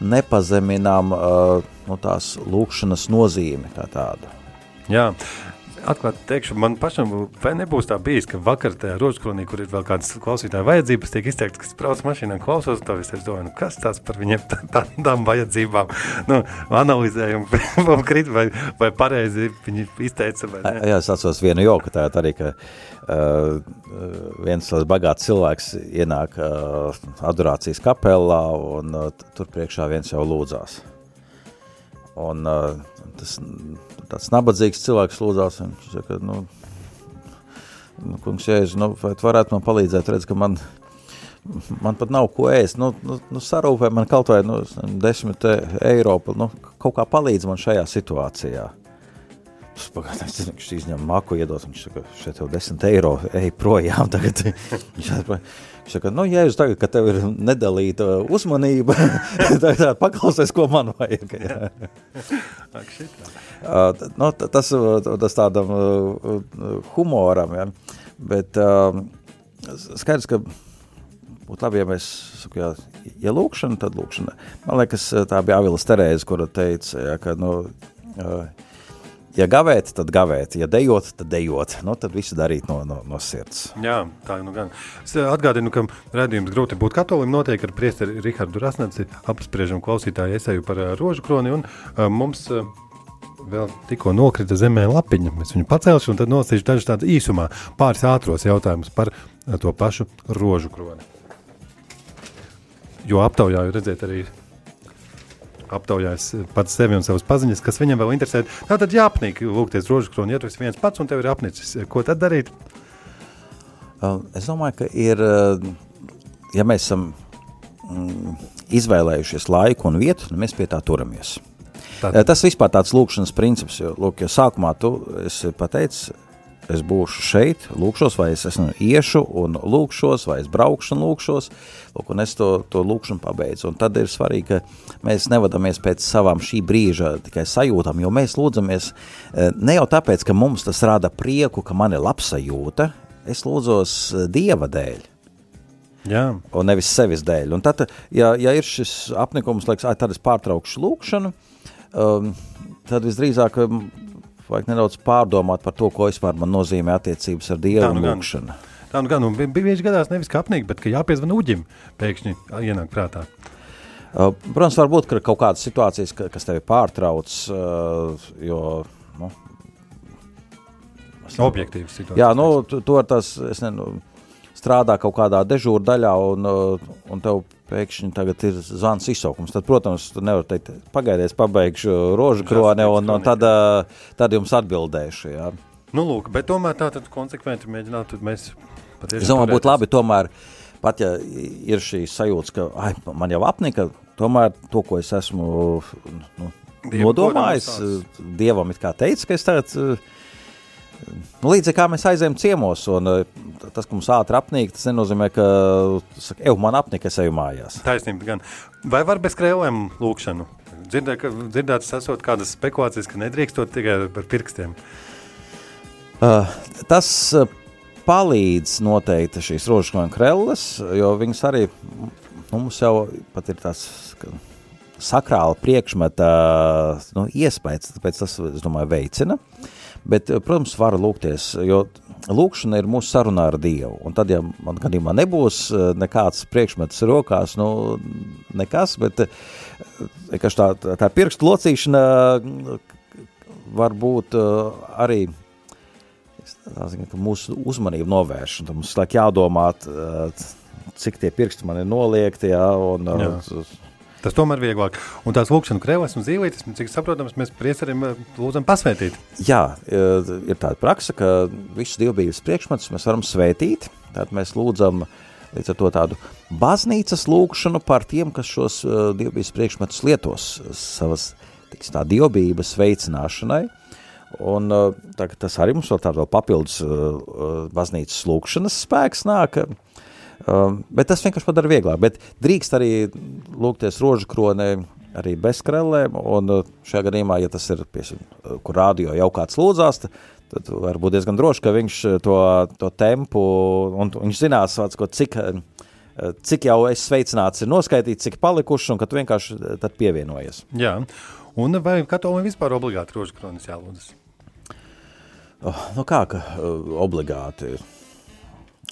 Speaker 4: nepazeminām no nu, tās lūkšanas nozīmi kā tādu.
Speaker 3: Jā, atklāti teikšu, man pašam vai nebūs tā bijis, ka vakar tajā rožkronī, kur ir vēl kādas klausītāja vajadzības, tiek izteikts, kas brauc mašīnā klausos, to visu es domāju, nu, kas tāds par viņiem tā, tā, tādām vajadzībām, nu, analizējam, vai, vai pareizi viņi izteica, vai ne?
Speaker 4: Jā, es atceros vienu joku, tā arī, ka uh, viens bagāts cilvēks ienāk uh, adorācijas kapelā, un uh, tur priekšā viens jau lūdzās. Un uh, tas tāds nabadzīgs cilvēks lūdzās, viņš saka, nu, nu kungs, jēži, nu, vai tu varētu man palīdzēt, redz, ka man, man pat nav ko ēst, nu, nu, nu sarūpē man kaut vai, nu, desmit eiro, nu, kaut kā palīdz man šajā situācijā. Pagaidām, viņš izņem maku, iedod, viņš saka, šeit jau 10 eiro, ej projām tagad. viņš saka, nu, ja jūs tagad, ka tev ir nedalīta uzmanība, tad paklausies, ko man vajag. Jā. uh, nu, tas, tas tādam uh, humoram, ja. bet uh, skaidrs, ka būtu labi, ja mēs, saku, jā, ja lūkšana, tad lūkšana. Man liekas, tā bija Avilas Terēze, kura teica, ja, ka, nu, uh, ja gavēt, tad gavēt, ja dejot, tad dejot. Nu, tad visu darīt no, no, no sirds.
Speaker 3: Jā, tā nu gan. Es atgādinu, ka redzējums grūti būt katolim notiek ar priesteri Rihardu Rasnaci, apspriežam klausītāju esēju par uh, rožu kroni, un uh, mums uh, vēl tikko nokrita zemē lapiņa. Mēs viņu pacelšu, un tad nosīšu dažus tādus īsumā, pāris ātros jautājumus par to pašu rožu kroni. Jo aptaujāju redzēt arī aptaujājis pats sevi un savas paziņas, kas viņam vēl interesē. Tā tad jāapnīk, lūgties rožu kroni, ja tu esi viens pats un tev ir apnicis. Ko tad darīt?
Speaker 4: Es domāju, ka ir, uh, ja mēs esam mm, izvēlējušies laiku un vietu, tad mēs pie tā turamies. Tad. Uh, tas vispār tāds lūkšanas princips, jo, lūk, ja sākumā tu esi pateicis, es būšu šeit, lūkšos, vai es esmu iešu un lūkšos, vai es braukšu un lūkšos, lūk, un es to, to lūkšanu pabeidzu. Un tad ir svarīgi, ka mēs nevadamies pēc savām šī brīža tikai sajūtām, jo mēs lūdzamies eh, ne jau tāpēc, ka mums tas rada prieku, ka man ir labsajūta, es lūdzos eh, Dieva dēļ.
Speaker 3: Jā.
Speaker 4: Un nevis sevis dēļ. Un tad, ja, ja ir šis apnikums, liekas, tad es pārtraukšu lūkšanu, um, tad visdrīzāk vajag nedaudz pārdomāt par to, ko vispār man nozīmē attiecības ar Dievu nu un lūkšanu.
Speaker 3: Tā nu gan, un bieži gadās nevis kā apnīk, bet ka jāpiezvan uģim pēkšņi ienāk prātā.
Speaker 4: Uh, protams, var būt ka kaut kādas situācijas, ka, kas tevi pārtrauc, uh, jo, nu,
Speaker 3: Objektīvas situācijas.
Speaker 4: Jā, nu, tās, es nezinu, strādā kaut kādā dežūra daļā un, uh, un tev pēkšņi tagad ir zvans izsaukums, tad, protams, tu nevar teikt, pagaidies, pabeigšu rožu kroni un, un tad, uh, tad jums atbildēšu, jā.
Speaker 3: Nu, lūk, bet tomēr tā tad konsekventi mēģināt, tad mēs patiešām.
Speaker 4: Es domāju, būtu labi tomēr, pat ja ir šī sajūta, ka, ai, man jau apnika, tomēr to, ko es esmu nu,
Speaker 3: Dievu
Speaker 4: nodomājis, Dievam it kā teica, ka es tagad, nu, līdzīgi kā mēs aizējam ciemos, un tas, ka mums ātri apnīk, tas nenozīmē, ka, saka, ev, man apnika, es eju mājās.
Speaker 3: Taisnība gan. Vai var bez krēlēm lūkšanu? Dzirdē, ka, dzirdētas esot kādas spekulācijas, ka nedrīkstot tikai par pirkstiem.
Speaker 4: Uh, tas uh, palīdz noteikti šīs rožkroņa krelles, jo viņas arī, nu, mums jau pat ir tās ka, sakrāla priekšmeta nu, iespējas, tāpēc tas, es domāju, veicina. Bet, protams, var lūgties, jo lūkšana ir mūsu sarunā ar Dievu. Un tad, ja man gadījumā nebūs nekāds priekšmets rokās, nu, nekas, bet tā, tā pirkstu locīšana var būt arī ziņa, mūsu uzmanību novērš. Mums laik jādomā, cik tie pirksti man ir noliekti, jā, un,
Speaker 3: Jā. Tas tomēr ir vieglāk. Un tās lūkšanas krēslas un zīlītes, cik saprotams, mēs priesarim lūdzam pasvētīt.
Speaker 4: Jā, ir tāda praksa, ka visus dievbijības priekšmetus mēs varam svētīt. Tātad mēs lūdzam līdz ar to tādu baznīcas lūkšanu par tiem, kas šos dievbijības priekšmetus lietos savas tiks, tā dievbijības veicināšanai. Un, tā, tas arī mums vēl tāds papildus baznīcas lūkšanas spēks nāk. Um, bet tas vienkārši padara vieglāk. Bet drīkst arī lūgties rožu kronē, arī bez krellēm. Un šajā gadījumā, ja tas ir, piesim, kur rādio jau kāds lūdzās, tad var būt diezgan droši, ka viņš to, to tempu, un viņš zinās, ko, cik, cik jau es sveicināts ir noskaitīts, cik palikuši, un ka tu vienkārši pievienojies.
Speaker 3: Jā, un vai katolim vispār obligāti rožu kronis jālūdzas?
Speaker 4: Oh, nu kā, ka uh, obligāti ir?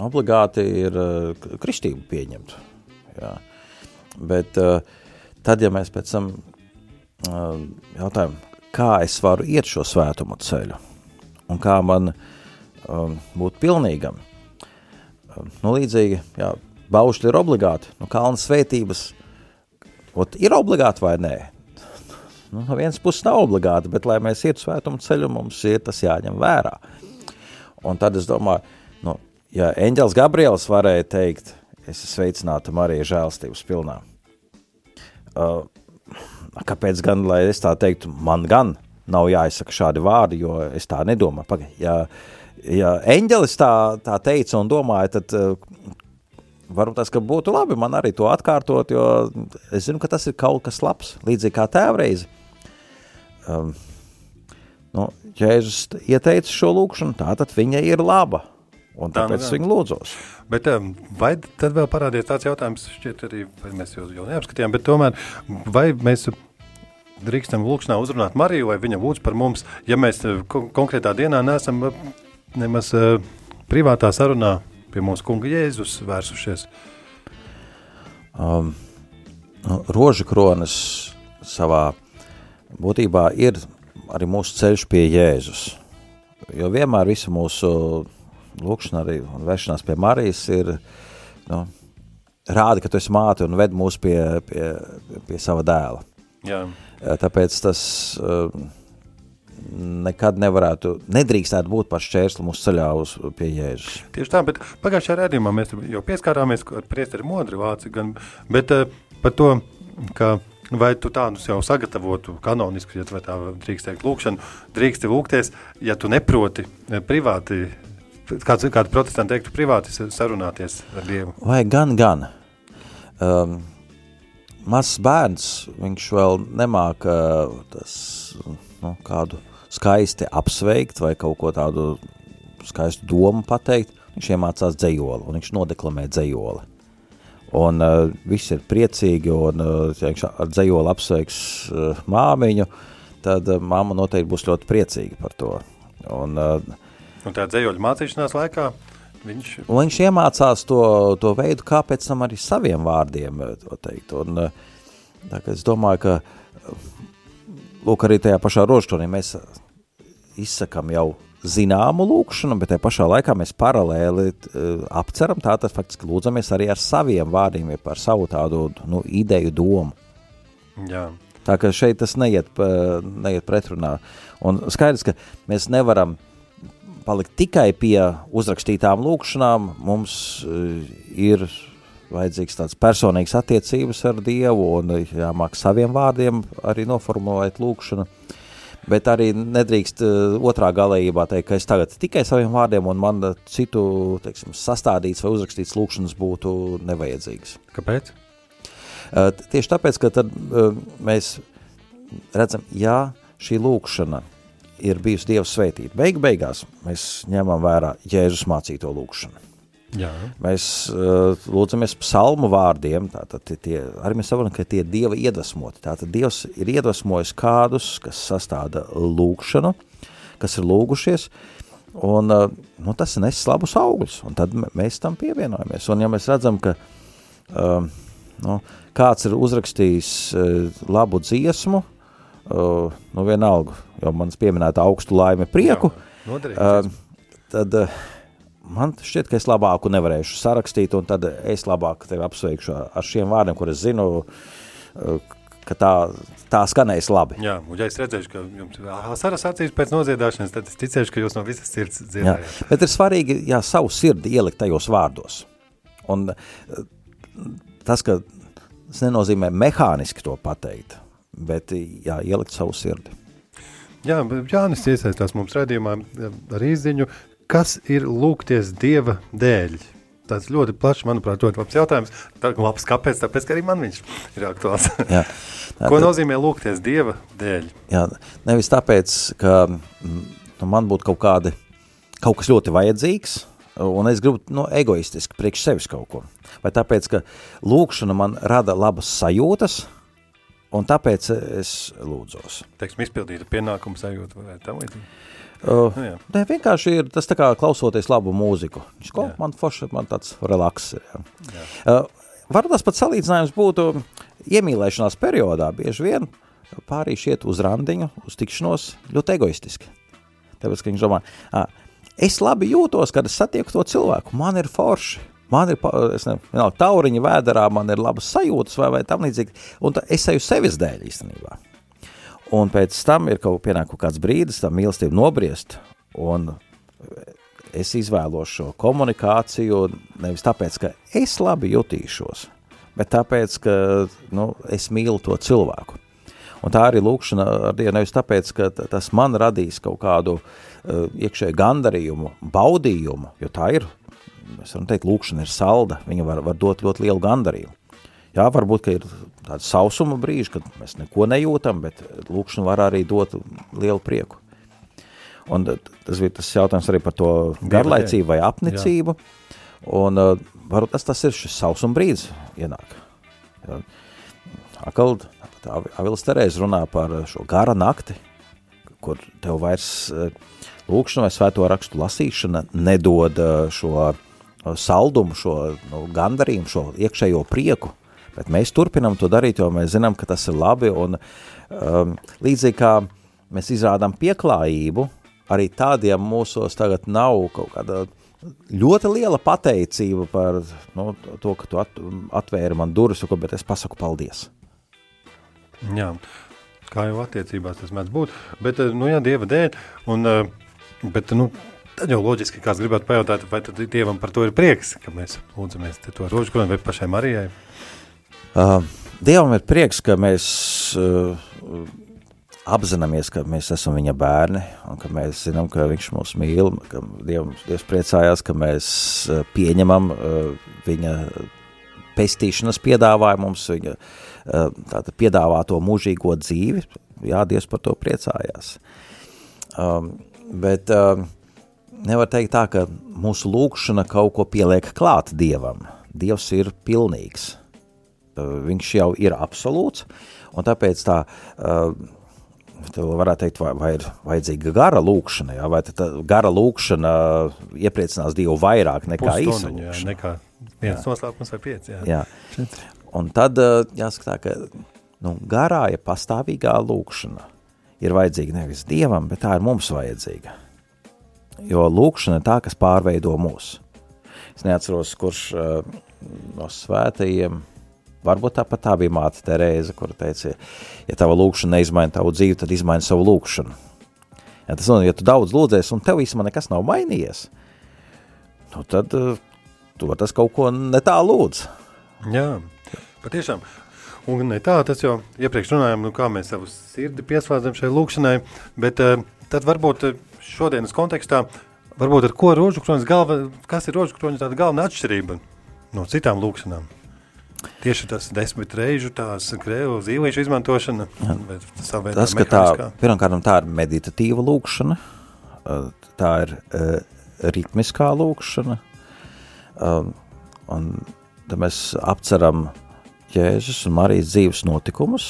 Speaker 4: Obligāti ir uh, kristību pieņemt. Jā. Bet uh, tad, ja mēs pēc tam uh, jautājam, kā es varu iet šo svētumu ceļu un kā man būt pilnīgam, nu līdzīgi, jā, baušļi ir obligāti, nu kalna svētības, ot, ir obligāti vai nē? Nu, no vienas puses nav obligāti, bet lai mēs ietu svētumu ceļu, mums ir tas jāņem vērā. Un tad es domāju, ja Eņģels Gabriels varēja teikt, es esmu sveicināta Marija žēlstības pilnā. Uh, kāpēc gan, lai es tā teiktu, man gan nav jāizsaka šādi vārdi, jo es tā nedomāju. Pagai, ja, ja eņģelis tā, tā teica un domāja, tad uh, varbūt tas, būtu labi man arī to atkārtot, jo es zinu, ka tas ir kaut kas labs, līdzīgi kā tēvreizi. Um, nu, Jēzus ieteica šo lūkšanu, tā tad viņa ir laba. Un tāpēc tā, nu, viņi lūdzos.
Speaker 3: Bet, vai tad vēl parādījās tāds jautājums, šķiet, arī mēs jau, jau neapskatījām, bet tomēr, vai mēs drīkstam lūkšanā uzrunāt Mariju, vai viņa lūdz par mums, ja mēs uh, ko konkrētā dienā neesam uh, nemaz uh, privātā sarunā pie mūsu kunga Jēzus vērsušies?
Speaker 4: Um, nu, roža kronas savā būtībā ir arī mūsu ceļš pie Jēzus. Jo vienmēr visu mūsu lūkšana arī un vēršanās pie Marijas ir, nu, rāda, ka tu esi māte un ved mūs pie, pie, pie sava dēla.
Speaker 3: Jā.
Speaker 4: Tāpēc tas uh, nekad nevarētu, nedrīkstētu būt par šķērsli mūsu ceļā uz pie Jēzus.
Speaker 3: Tieši tā, bet pagājušajā redzījumā mēs jau pieskārāmies ar priesteri modri vāci, gan, bet uh, par to, ka vai tu tādus jau sagatavotu kanoniski, ja tu vai tā drīkst teikt lūkšanu, drīksti lūgties, ja tu neproti privāti kāds, kādu protestantu teiktu privāti sarunāties ar Dievu?
Speaker 4: Vai gan, gan. Um, mazs bērns, viņš vēl nemāk uh, tas, nu, kādu skaisti apsveikt vai kaut ko tādu skaistu domu pateikt, viņš iemācās dzējoli, un viņš nodeklamē dzējoli. Un uh, viss ir priecīgi, un uh, ja viņš ar dzējoli apsveiks uh, māmiņu, tad uh, māma noteikti būs ļoti priecīga par to. Un uh,
Speaker 3: Un tā dzējoļa mācīšanās laikā viņš...
Speaker 4: Un viņš iemācās to, to veidu, kā pēc tam arī saviem vārdiem eh, to teikt. Un, eh, tā, es domāju, ka lūk, arī tajā pašā rožtonī mēs izsakam jau zināmu lūkšanu, bet tajā pašā laikā mēs paralēli uh, apceram, tātad faktiski lūdzamies arī ar saviem vārdiem, ja par savu tādu nu, ideju domu.
Speaker 3: Jā.
Speaker 4: Tā ka šeit tas neiet, neiet pretrunā. Un skaidrs, ka mēs nevaram palikt tikai pie uzrakstītām lūkšanām, mums ir vajadzīgs tāds personīgs attiecības ar Dievu un jāmāk saviem vārdiem arī noformulēt lūkšanu. Bet arī nedrīkst uh, otrā galējībā teikt, ka es tagad tikai saviem vārdiem un man citu, teiksim, sastādīts vai uzrakstīts lūkšanas būtu nevajadzīgas.
Speaker 3: Kāpēc?
Speaker 4: Uh, tieši tāpēc, ka tad uh, mēs redzam, jā, šī lūkšana ir bijusi Dieva svētība. Beig beigās mēs ņemam vērā Jēzus mācīto lūkšanu.
Speaker 3: Jā.
Speaker 4: Mēs uh, lūdzamies psalmu vārdiem, tātad tie, arī mēs saprotam, ka tie ir Dieva iedvesmoti. Tātad Dievs ir iedvesmojis kādus, kas sastāda lūkšanu, kas ir lūgušies, un uh, nu, tas nes labus augļus, un tad mēs tam pievienojamies. Un ja mēs redzam, ka uh, nu, kāds ir uzrakstījis uh, labu dziesmu, uh, nu vienalga, jo manas pieminēta augstu laimi prieku,
Speaker 3: Jā, uh,
Speaker 4: tad uh, man šķiet, ka es labāku nevarēšu sarakstīt, un tad es labāk tevi apsveikšu ar šiem vārdiem, kur es zinu, uh, ka tā, tā skanēs labi.
Speaker 3: Jā, un ja es redzēšu, ka jums ir asaras acīs pēc noziedāšanas, tad es ticēšu, ka jūs no visas sirds dzirdējāt.
Speaker 4: Jā, bet ir svarīgi, jā, savu sirdi ielikt tajos vārdos. Un uh, tas, ka tas nenozīmē mehāniski to pateikt, bet jā, ielikt savu sirdi.
Speaker 3: Jā, Jānis iesaistās mums redzījumā ar izziņu, kas ir lūgties Dieva dēļ? Tas ļoti plašs, manuprāt, ļoti labs jautājums. Tā labs, kāpēc? Tāpēc, ka arī man viņš ir aktuāls.
Speaker 4: Jā.
Speaker 3: Ko tad, nozīmē lūgties Dieva dēļ?
Speaker 4: Jā, nevis tāpēc, ka nu, man būtu kaut kādi, kaut kas ļoti vajadzīgs, un es gribu no nu, egoistiski priekš sevis kaut ko. Vai tāpēc, ka lūkšana man rada labas sajūtas, un tāpēc es lūdzos.
Speaker 3: Teiksim, izpildīta pienākuma sajūta vai tam līdzīgi?
Speaker 4: Uh, nu, ne, vienkārši ir tas tā kā klausoties labu mūziku. Ko, man forši, man tāds relaks. Jā. Jā. Uh, varbūt tas pat salīdzinājums būtu iemīlēšanās periodā. Bieži vien pārīši iet uz randiņu, uz tikšanos ļoti egoistiski. Tāpēc, ka viņš domā, ah, es labi jūtos, kad es satieku to cilvēku, man ir forši. Man ir, nezinu, tauriņa vēderā, man ir labas sajūtas vai, vai tam līdzīgi. Un tā, es eju sevis dēļ īstenībā. Un pēc tam ir kaut, pienāk kāds brīdis, tā mīlestība nobriest, un es izvēlos šo komunikāciju nevis tāpēc, ka es labi jutīšos, bet tāpēc, ka nu, es mīlu to cilvēku. Un tā arī lūkšana ar Dievu nevis tāpēc, ka tas man radīs kaut kādu uh, iekšēju gandarījumu, baudījumu, jo tā ir, mēs varam teikt, lūkšana ir salda, viņa var, var dot ļoti lielu gandarījumu. Jā, varbūt, ir tāda sausuma brīži, kad mēs neko nejūtam, bet lūkšana var arī dot lielu prieku. Un tas bija tas jautājums arī par to garlaicību vai apnicību. Jā. Un uh, varbūt tas, tas ir šis sausuma brīdis ienāk. Jā. Akal, Avilas Terēze runā par šo gara nakti, kur tev vairs uh, lūkšana vai svēto rakstu lasīšana nedod šo saldumu, šo nu, gandarījumu, šo iekšējo prieku, Bet mēs turpinām to darīt, jo mēs zinām, ka tas ir labi. Un, um, līdzīgi kā mēs izrādām pieklājību, arī tādiem mūsos tagad nav kaut kāda ļoti liela pateicība par nu, to, ka tu at, atvēri man durvis, bet es pasaku paldies.
Speaker 3: Jā, kā jau attiecībās tas mēdz būt, bet, nu jā, Dieva dēļ, un, bet, nu, tad jau loģiski kāds gribētu pajautāt, vai tad Dievam par to ir prieks, ka mēs lūdzamies to rožu kroni vai pašai Marijai?
Speaker 4: Uh, Dievam ir prieks, ka mēs uh, apzināmies, ka mēs esam viņa bērni un ka mēs zinām, ka viņš mūs mīl, ka Dievs, Dievs priecājās, ka mēs uh, pieņemam uh, viņa pestīšanas piedāvājumu mums, viņa tātad piedāvāto mūžīgo dzīvi. Jā, Dievs par to priecājās. Um, bet uh, nevar teikt tā, ka mūsu lūkšana kaut ko pieliek klāt Dievam. Dievs ir pilnīgs viņš jau ir absolūts, un tāpēc tā, varētu teikt, vai, vai ir vajadzīga gara lūkšana, jā, vai tā gara lūkšana iepriecinās Dievu vairāk nekā īsa lūkšana.
Speaker 3: Jā, nekā viens noslēpums vai pieci, jā.
Speaker 4: jā. Un tad jāsaka tā, ka nu, garā, ja pastāvīgā lūkšana ir vajadzīga nevis Dievam, bet tā ir mums vajadzīga. Jo lūkšana ir tā, kas pārveido mūs. Es neatceros, kurš uh, no svētajiem, varbūt tāpat tā bija māte Terēza, kura teica, ja tava lūkšana neizmaina tavu dzīvi, tad izmaina savu lūkšanu. Ja tas nozīmē, ja tu daudz lūdzies un tev īstenībā nekas nav mainījies, nu tad uh, tu tas kaut ko ne tā lūdz.
Speaker 3: Jā, patiešām. Un ne tā, tas jau iepriekš runājām, nu, kā mēs savu sirdi pieslēdzam šai lūkšanai, bet uh, tad varbūt šodienas kontekstā, varbūt ar ko rožu kroņas galva, kas ir rožu kroņas tāda galvenā atšķirība no citām lūkšanām? Tieši tas desmit reižu tās krēlu zīlīšu izmantošana.
Speaker 4: Tas, ka tā, pirmkārt, tā ir meditatīva lūkšana, tā ir uh, ritmiskā lūkšana, um, un tad mēs apceram Jēzus un Marijas dzīves notikumus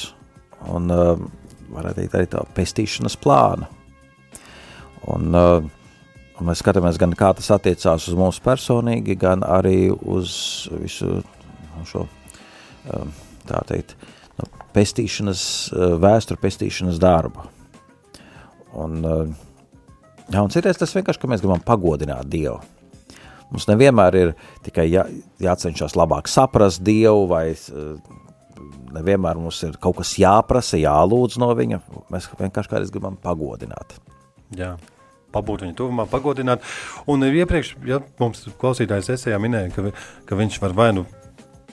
Speaker 4: un, uh, varētu teikt, arī tā pestīšanas plānu. Un, uh, un mēs skatāmies gan kā tas attiecās uz mums personīgi, gan arī uz visu šo, uh, tā teikt, no pestīšanas, uh, vēsturu pestīšanas darbu. Un, uh, jā, un citreiz tas vienkārši, ka mēs gribam pagodināt Dievu. Mums nevienmēr ir tikai jā, jācenšas labāk saprast Dievu, vai nevienmēr mums ir kaut kas jāprasa, jālūdz no viņa. Mēs vienkārši kādreiz gribam pagodināt.
Speaker 3: Jā. Pabūt viņa tuvumā, pagodināt. Un iepriekš, ja mums klausītājs esējā minēja, ka, ka viņš var vai nu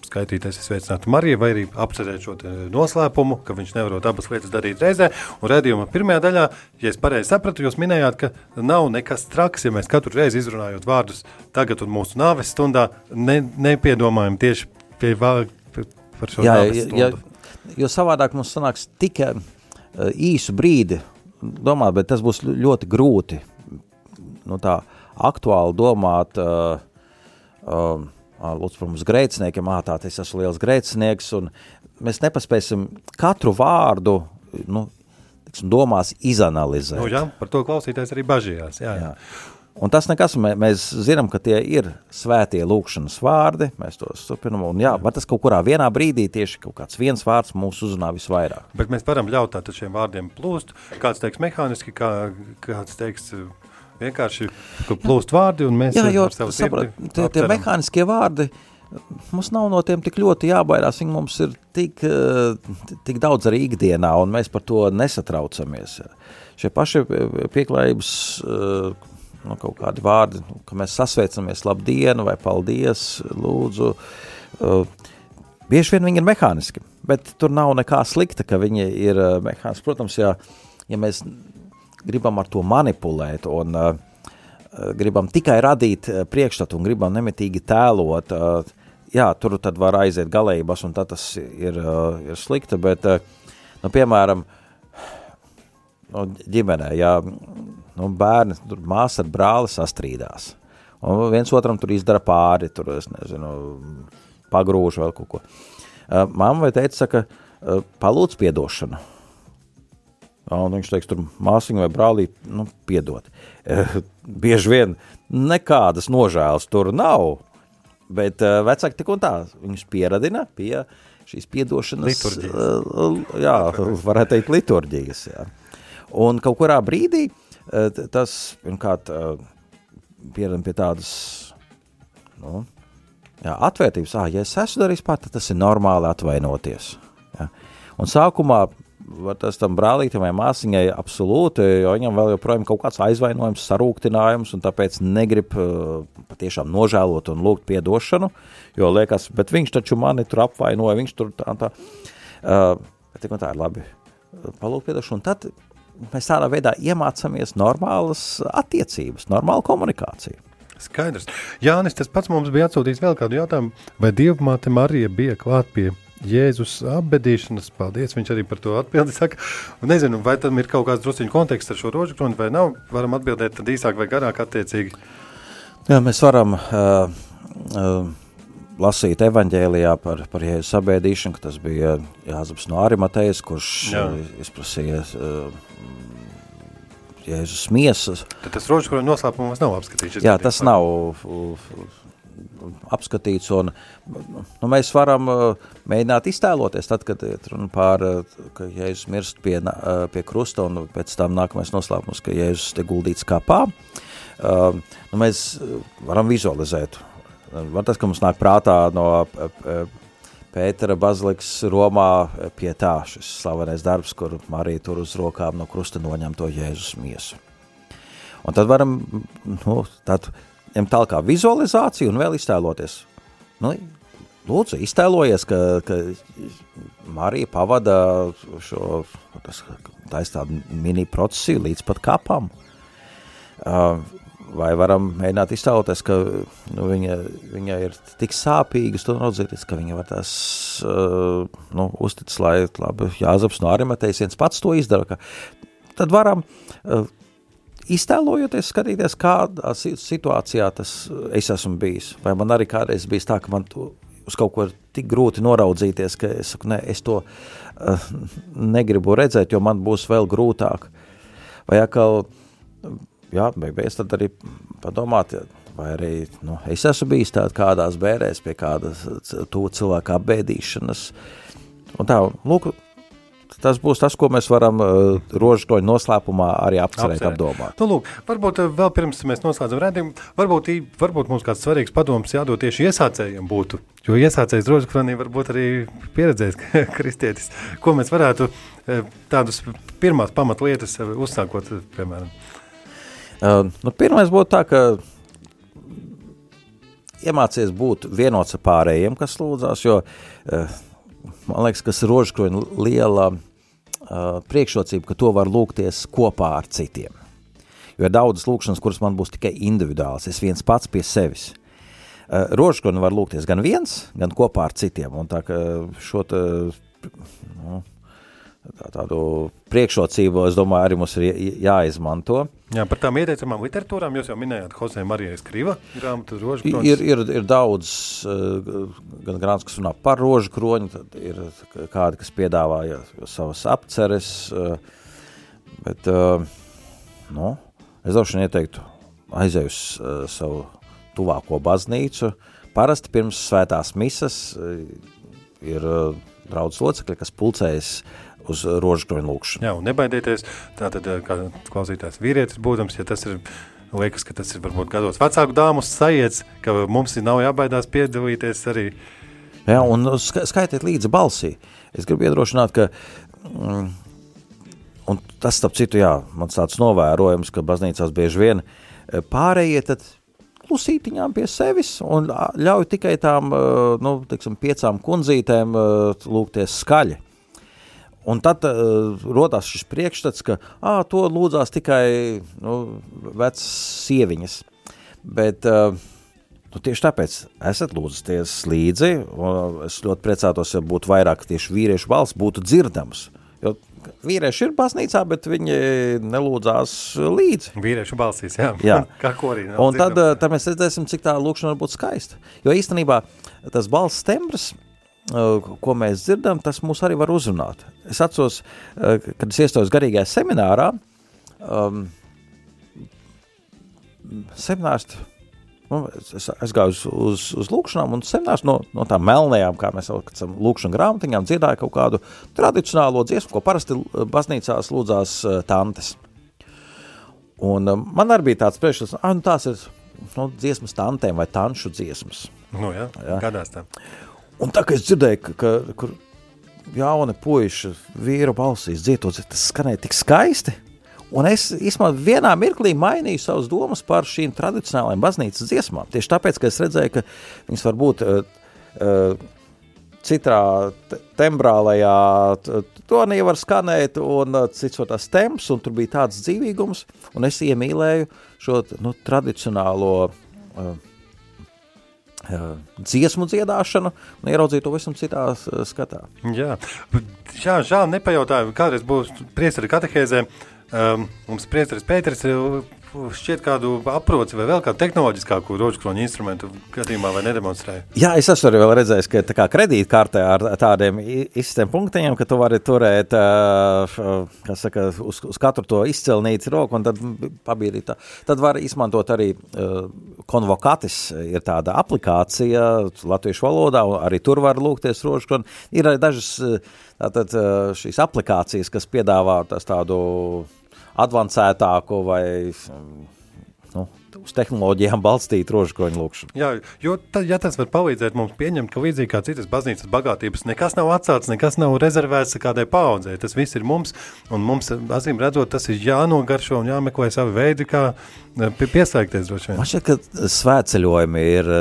Speaker 3: skaitīties, es sveicinātu Mariju, vai arī apcerēt šo noslēpumu, ka viņš nevarot abas lietas darīt reizē. Un redzījuma pirmajā daļā, ja es pareizi sapratu, jūs minējāt, ka nav nekas traks, ja mēs katru reizi izrunājot vārdus tagad un mūsu nāves stundā, ne, nepiedomājam tieši pie vārdu par šo Jā.
Speaker 4: Ja, jo savādāk mums sanāks tikai uh, īsu brīdi domāt, bet tas būs ļoti grūti nu, tā aktuāli domāt uh, uh, lūdzu mums grēciniekiem, ā, tā es esmu liels grēcinieks, un mēs nepaspēsim katru vārdu, nu, tiksim, domās izanalizēt.
Speaker 3: Nu, jā, par to klausītājs arī bažījās, jā, jā. jā.
Speaker 4: Un tas nekas, mē, mēs zinām, ka tie ir svētie lūkšanas vārdi, mēs tos turpinam, un jā, var tas kaut kurā vienā brīdī tieši kaut kāds viens vārds mūs uzrunā visvairāk.
Speaker 3: Bet mēs varam ļaut tātad šiem vārdiem plūst, kāds teiks mehāniski, kā, kāds teiks vienkārši plūst vārdi, un mēs
Speaker 4: Jā, jo, saprat, tie, tie mehāniskie vārdi, mums nav no tiem tik ļoti jābaidās, viņi mums ir tik, eh, tik daudz arī ikdienā, un mēs par to nesatraucamies. Šie paši pieklājības eh, nu, kaut kādi vārdi, nu, ka mēs sasveicamies labdien vai paldies, lūdzu, eh, bieži vien viņi ir mehāniski, bet tur nav nekā slikta, ka viņi ir mehāniski. Protams, ja, ja mēs gribam ar to manipulēt un uh, gribam tikai radīt uh, priekšstatu un gribam nemitīgi tēlot, uh, jā, tur tad var aiziet galējības un tas ir, uh, ir slikta, bet, uh, nu, piemēram, nu, ģimenē, ja nu, bērni, tur māsa ar brāli sastrīdās, un viens otram tur izdara pāri, tur, es nezinu, pagrūž vēl kaut ko. Uh, mamma vai teica, saka, uh, palūdz piedošanu, Un viņš teiks, tur māsiņa vai brālī, nu, piedod. Eh, bieži vien nekādas nožēlas tur nav, bet vecāki tik un tā, viņus pieradina pie šīs piedošanas.
Speaker 3: Liturģijas.
Speaker 4: Jā, varētu teikt liturģijas, jā. Un kaut kurā brīdī uh, tas, pirmkārt, uh, pieradina pie tādas, nu, jā, atvērtības, ah, ja es esmu darījis pār, tad tas ir normāli atvainoties. Ja. Un sākumā tas tam brālītam vai māsiņai absolūti, jo viņam vēl joprojām kaut kāds aizvainojums, sarūktinājums, un tāpēc negrib uh, patiešām nožēlot un lūgt piedošanu, jo liekas, bet viņš taču mani tur apvainoja, viņš tur tā, tā. Uh, tā ir labi, palūgt piedošanu, un tad mēs tādā veidā iemācāmies normālas attiecības, normālu komunikāciju.
Speaker 3: Skaidrs. Jānis, tas pats mums bija atsūtījis vēl kādu jautājumu, vai Dievmāte Marija bija klāt pie Jēzus apbedīšanas. Paldies, viņš arī par to atbildi saka. Nezinu, vai tam ir kaut kāds drusciņu konteksts ar šo rožu kroni vai nav. Varam atbildēt tad īsāk vai garāk attiecīgi.
Speaker 4: Jā, mēs varam uh, uh, lasīt evaņģēlijā par, par Jēzus apbedīšanu, ka tas bija Jāzeps no Arimatejas, kurš Jā. uh, izprasīja uh, Jēzus miesas.
Speaker 3: Tad tas rožu kroni noslēpums nav apskatīts.
Speaker 4: Jā, tas nav uh, apskatīts, un nu, mēs varam uh, mēģināt iztēloties, tad, kad runa par, uh, ka Jēzus mirst pie, uh, pie krusta, un pēc tam nākamais noslēpums, ka Jēzus te guldīts kapā. uh, nu, mēs varam vizualizēt. Var tas, ka mums nāk prātā no Pētera bazilikas Romā pie tā šis slavenais darbs, kur Marija tur uz rokām no krusta noņem to Jēzus miesu. Un tad varam, nu, tad ņemt tālāk kā vizualizāciju un vēl iztēloties. Nu, lūdzu, iztēlojies, ka, ka Marija pavada šo, tas, taisa tādu mini procesiju līdz pat kapam. Uh, vai varam mēģināt iztēloties, ka nu, viņa, viņa ir tik sāpīga, to raudzēties, ka viņa var tās uh, nu, uzticas, lai labi, Jāzaps no Arimatējas viens pats to izdara, tad varam uh, iztēlojoties, skatīties, kādā situācijā tas es esmu bijis. Vai man arī kādreiz bijis tā, ka man to, uz kaut ko ir tik grūti noraudzīties, ka es saku, ne, es to uh, negribu redzēt, jo man būs vēl grūtāk. Vai atkal jā, beigās tad arī padomāt, vai arī nu, es esmu bijis tādā kādās bērēs pie kādas to cilvēku apbēdīšanas. Un tā, lūk, tas būs tas, ko mēs varam uh, rožkoņu noslēpumā arī apcerēt, Apcerēt. apdomāt.
Speaker 3: Nu, lūk, varbūt vēl pirms mēs noslēdzam redzējumu, varbūt, varbūt mums kāds svarīgs padoms jādod tieši iesācējiem būtu, jo iesācējs rožkronī varbūt arī pieredzējis kristietis, ko mēs varētu tādus pirmās pamatlietas uzsākot, piemēram.
Speaker 4: Uh, nu, pirmais būtu tā, ka iemācies būt vienots ar pārējiem, kas lūdzās, jo uh, man liekas, kas rožkroņa liela uh, priekšrocība, ka to var lūgties kopā ar citiem. Jo ir daudzas lūkšanas, kuras man būs tikai individuāls, es viens pats pie sevis. Uh, rožkroņa var lūgties gan viens, gan kopā ar citiem, un tā ka šo te, nu, tā, tādu priekšrocību, es domāju, arī mums ir jāizmanto.
Speaker 3: Jā, par tām ieteicamām literatūrām jūs jau minējāt Jose Marijas Kriva grāmatu rožu
Speaker 4: kroņus. Ir, ir, ir daudz, eh, gan grāmatas, kas runā par rožu kroņu, tad ir kādi, kas piedāvā ja, savas apceres, eh, bet, eh, nu, es vien ieteiktu aiziet uz savu tuvāko baznīcu. Parasti pirms svētās misas ir draudz locekļi, kas pulcējas uz rožkroņu lūkšanu.
Speaker 3: Jā, un nebaidieties, tātad, eh, kā klausītājs vīrietis būtams, ja tas ir, liekas, ka tas ir varbūt gados vecāku dāmu sajiets, ka mums nav jābaidās piedalīties arī.
Speaker 4: Jā, un skaitiet līdzi balsī. Es gribu iedrošināt, ka, mm, un tas, starp citu, jā, man tāds novērojums, ka baznīcās bieži vien eh, pārējie tad klusītiņām pie sevis un ļauj tikai tām, eh, nu, tiksim, piecām kundzītēm lūgties skaļi. Un tad uh, rodās šis priekšstats, ka à, to lūdzās tikai nu, vecas sieviņas. Bet uh, nu, tieši tāpēc esat lūdzas līdzi. Es ļoti priecātos, ja būtu vairāk tieši vīriešu balss, būtu dzirdams. Jo vīrieši ir baznīcā, bet viņi nelūdzās līdzi.
Speaker 3: Vīriešu balsīs, jā.
Speaker 4: jā.
Speaker 3: Kā korī.
Speaker 4: Un tad, uh, tad mēs redzēsim, cik tā lūkšana var būt skaista. Jo īstenībā tas balss tembrs ko mēs dzirdam, tas mūs arī var uzrunāt. Es atceros, kad es iestājos garīgajā seminārā, um, seminārs, nu, es, es gāju uz, uz, uz lūkšanām, un seminārs no, no tām melnējām, kā mēs saucam, lūkšana grāmatiņām, dzirdāja kaut kādu tradicionālo dziesmu, ko parasti baznīcās lūdzās tantes. Un man arī bija tāds priekšstats, ah, nu tās ir nu, dziesmas tantēm vai tanšu dziesmas.
Speaker 3: Nu jā, jā. gadās tā.
Speaker 4: Un tā kā es dzirdēju, ka, ka kur jauni puiši vīru balsīs dzietot, tas skanēja tik skaisti. Un es īstenībā vienā mirklī mainīju savas domas par šīm tradicionālajām baznīcas dziesmām. Tieši tāpēc, ka es redzēju, ka viņas var būt uh, uh, citrā tembrālajā tonī var skanēt, un uh, cits var tās temps, un tur bija tāds dzīvīgums, un es iemīlēju šo nu, tradicionālo uh, dziesmu dziedāšanu un ieraudzīt to visam citā skatā.
Speaker 3: Jā, jā žēl nepajautāju, kādreiz būs priesteri katehēzē. Um, mums priesteris Pēters šķiet kādu aproci vai vēl kādu tehnoloģiskāku rožkroņu instrumentu gadījumā vai nedemonstrēja?
Speaker 4: Jā, es esmu arī redzējis, ka tā kā kredītkartē ar tādiem izstiem punktiņiem, ka tu vari turēt, kas saka, uz, uz katru to izcelnīti roku un tad pabīdīt tā. Tad var izmantot arī konvokatis, ir tāda aplikācija latviešu valodā, arī tur var lūgties rožkroņu. Ir arī dažas tātad šīs aplikācijas, kas piedāvā tādu advancētāku vai nu, uz tehnoloģijām balstītu rožkroņu lūkšanu.
Speaker 3: Jā, jo ta, ja tas var palīdzēt mums pieņemt, ka līdzīgi kā citas baznīcas bagātības, nekas nav atstāts, nekas nav rezervēts kādai paudzei. Tas viss ir mums, un mums, acīm redzot, tas ir jānogaršo un jāmeklē savi veidi, kā eh, piesaikties droši vien.
Speaker 4: Man šķiet, ka svētceļojumi ir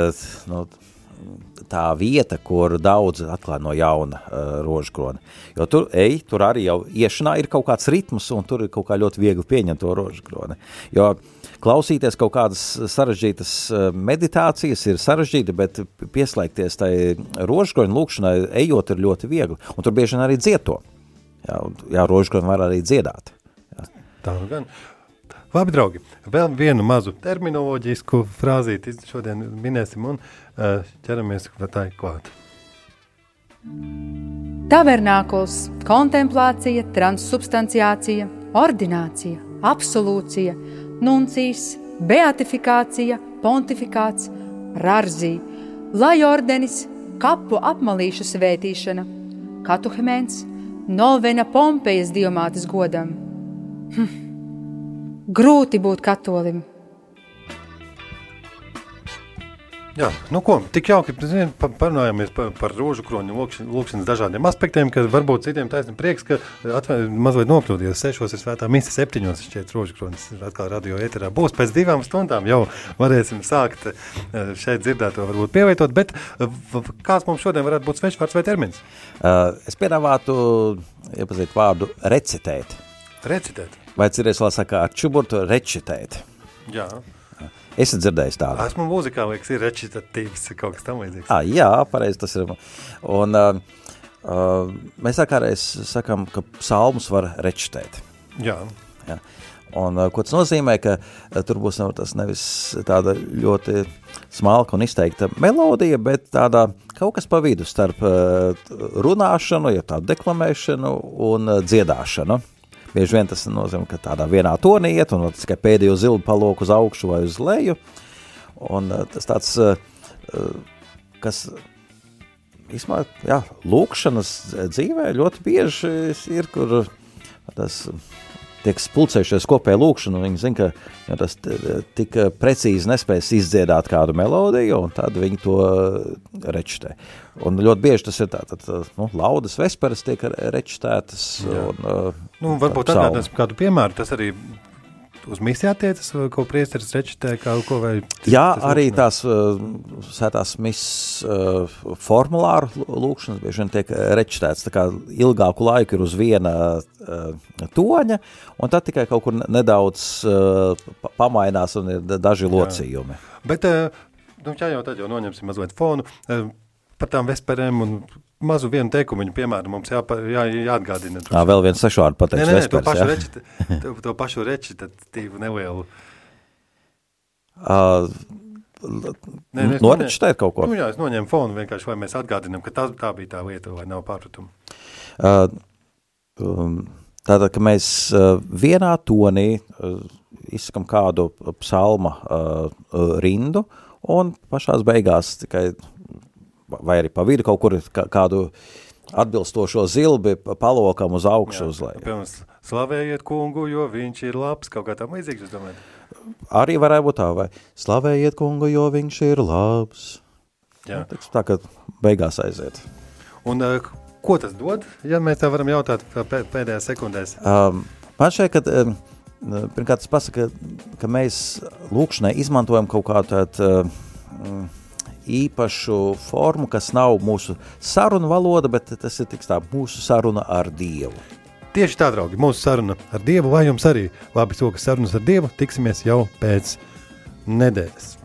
Speaker 4: nu, tā vieta, kur daudz atklāja no jauna uh, rožkroni. Jo tur, ej, tur arī jau iešanā ir kaut kāds ritms, un tur ir kaut kā ļoti viegli pieņemt to rožkroni. Jo klausīties kaut kādas sarežģītas meditācijas ir sarežģīti, bet pieslēgties tai rožkroņa lūkšanai, ejot, ir ļoti viegli. Un tur bieži vien arī dzieto. Jā, jā rožkroņa var arī dziedāt. Jā.
Speaker 3: Tā gan. Labi, draugi, vēl vienu mazu terminoloģisku frāzīti šodien minēsim un uh, ķeramies tai klāt.
Speaker 2: Tavernākls, kontemplācija, transsubstanciācija, ordinācija, absolūcija, nuncijas, beatifikācija, pontifikāts, rarzī, lai ordenis, kapu apmalīšu svētīšana, katuhemens, novena Pompejas diamātes godam. Hm. Grūti būt katolim.
Speaker 3: Jā, nu ko, tik jauki zin, parunājāmies par, par rožu kroņu lūkšanas dažādiem aspektiem, ka varbūt citiem taisnība prieks, ka atvēr, mazliet nokļūdījos. Sešos ir svētā misa, septiņos šķiet rožu kroņas atkal radio eterā. Būs pēc divām stundām jau varēsim sākt eh, šeit dzirdēto varbūt pielietot, bet kāds mums šodien varētu būt svešvārds vai termins?
Speaker 4: Uh, es piedāvātu iepazīt vārdu recitēt.
Speaker 3: Recitēt?
Speaker 4: Vai cerēs vēl saka ar čuburtu rečitēt?
Speaker 3: Jā.
Speaker 4: Esat dzirdējis tādu?
Speaker 3: Esmu mūzikā, liekas, ir rečitatīvs, kaut kas tam līdzīgs.
Speaker 4: Ah, jā, pareizi tas ir. Un uh, uh, mēs sakārreiz sakam, ka psalmus var rečitēt.
Speaker 3: Jā.
Speaker 4: jā. Un, uh, ko tas nozīmē, ka uh, tur būs tas nevis tāda ļoti smalka un izteikta melodija, bet tāda kaut kas pa vidu starp uh, runāšanu, ja tādu deklamēšanu un dziedāšanu. Bieži vien tas nozīmē, ka tādā vienā tonī iet, un tikai pēdējo zilbu paloku uz augšu vai uz leju. Un uh, tas tāds, uh, kas īstenībā, jā, lūkšanas dzīvē ļoti bieži ir, kur tas tiek spulcējušies kopējā lūkšana, un viņi zina, ka ja tas tik precīzi nespēs izdziedāt kādu melodiju, un tad viņi to rečitē. Un ļoti bieži tas ir tā, tad, nu, laudas vesperas tiek rečitētas. Un,
Speaker 3: nu, varbūt atgādināsim kādu piemēru, tas arī uz misiju attiecas, ko priesteris rečitē kaut ko vai...
Speaker 4: Jā, arī lūkšanā? tās uh, sētās misijas uh, formulāru lūkšanas bieži vien tiek rečitēts, tā kā ilgāku laiku ir uz viena uh, toņa, un tad tikai kaut kur nedaudz uh, pamainās un ir daži locījumi.
Speaker 3: Jā. Bet, uh, nu, jā, jau tad jau noņemsim mazliet fonu, uh, par tām vesperēm un mazu vienu teikumu, piemēram, mums jā, jā, jāatgādina.
Speaker 4: Jā, vēl viens sešvārdu pateiks.
Speaker 3: Nē, nē, nē, to pašu, rečita, to, to pašu rečitatīvu nelielu.
Speaker 4: Uh, Norečitēt kaut ko?
Speaker 3: Nu, jā, es noņēmu fonu vienkārši, lai mēs atgādinām, ka tā, tā bija tā lieta, lai nav pārpratumu.
Speaker 4: Uh, um, tātad, ka mēs uh, vienā tonī uh, izsakam kādu psalma uh, rindu, un pašās beigās tikai vai arī pa vidu kaut kur kādu atbilstošo zilbi palokam uz augšu Jā, uz leju.
Speaker 3: Piemēram, slavējiet kungu, jo viņš ir labs, kaut kā tam līdzīgs, es domāju.
Speaker 4: Arī varētu būt tā, vai slavējiet kungu, jo viņš ir labs. Jā. Nu, tā, ka beigās aiziet.
Speaker 3: Un uh, ko tas dod, ja mēs tā varam jautāt pēdējās sekundēs?
Speaker 4: Um, man šeit, kad um, pirmkārt tas pasaka, ka mēs lūkšanai izmantojam kaut kādu tādu uh, īpašu formu, kas nav mūsu saruna valoda, bet tas ir tā, mūsu saruna ar Dievu.
Speaker 3: Tieši tā, draugi, mūsu saruna ar Dievu, vai jums arī labi sokas sarunas ar Dievu, tiksimies jau pēc nedēļas.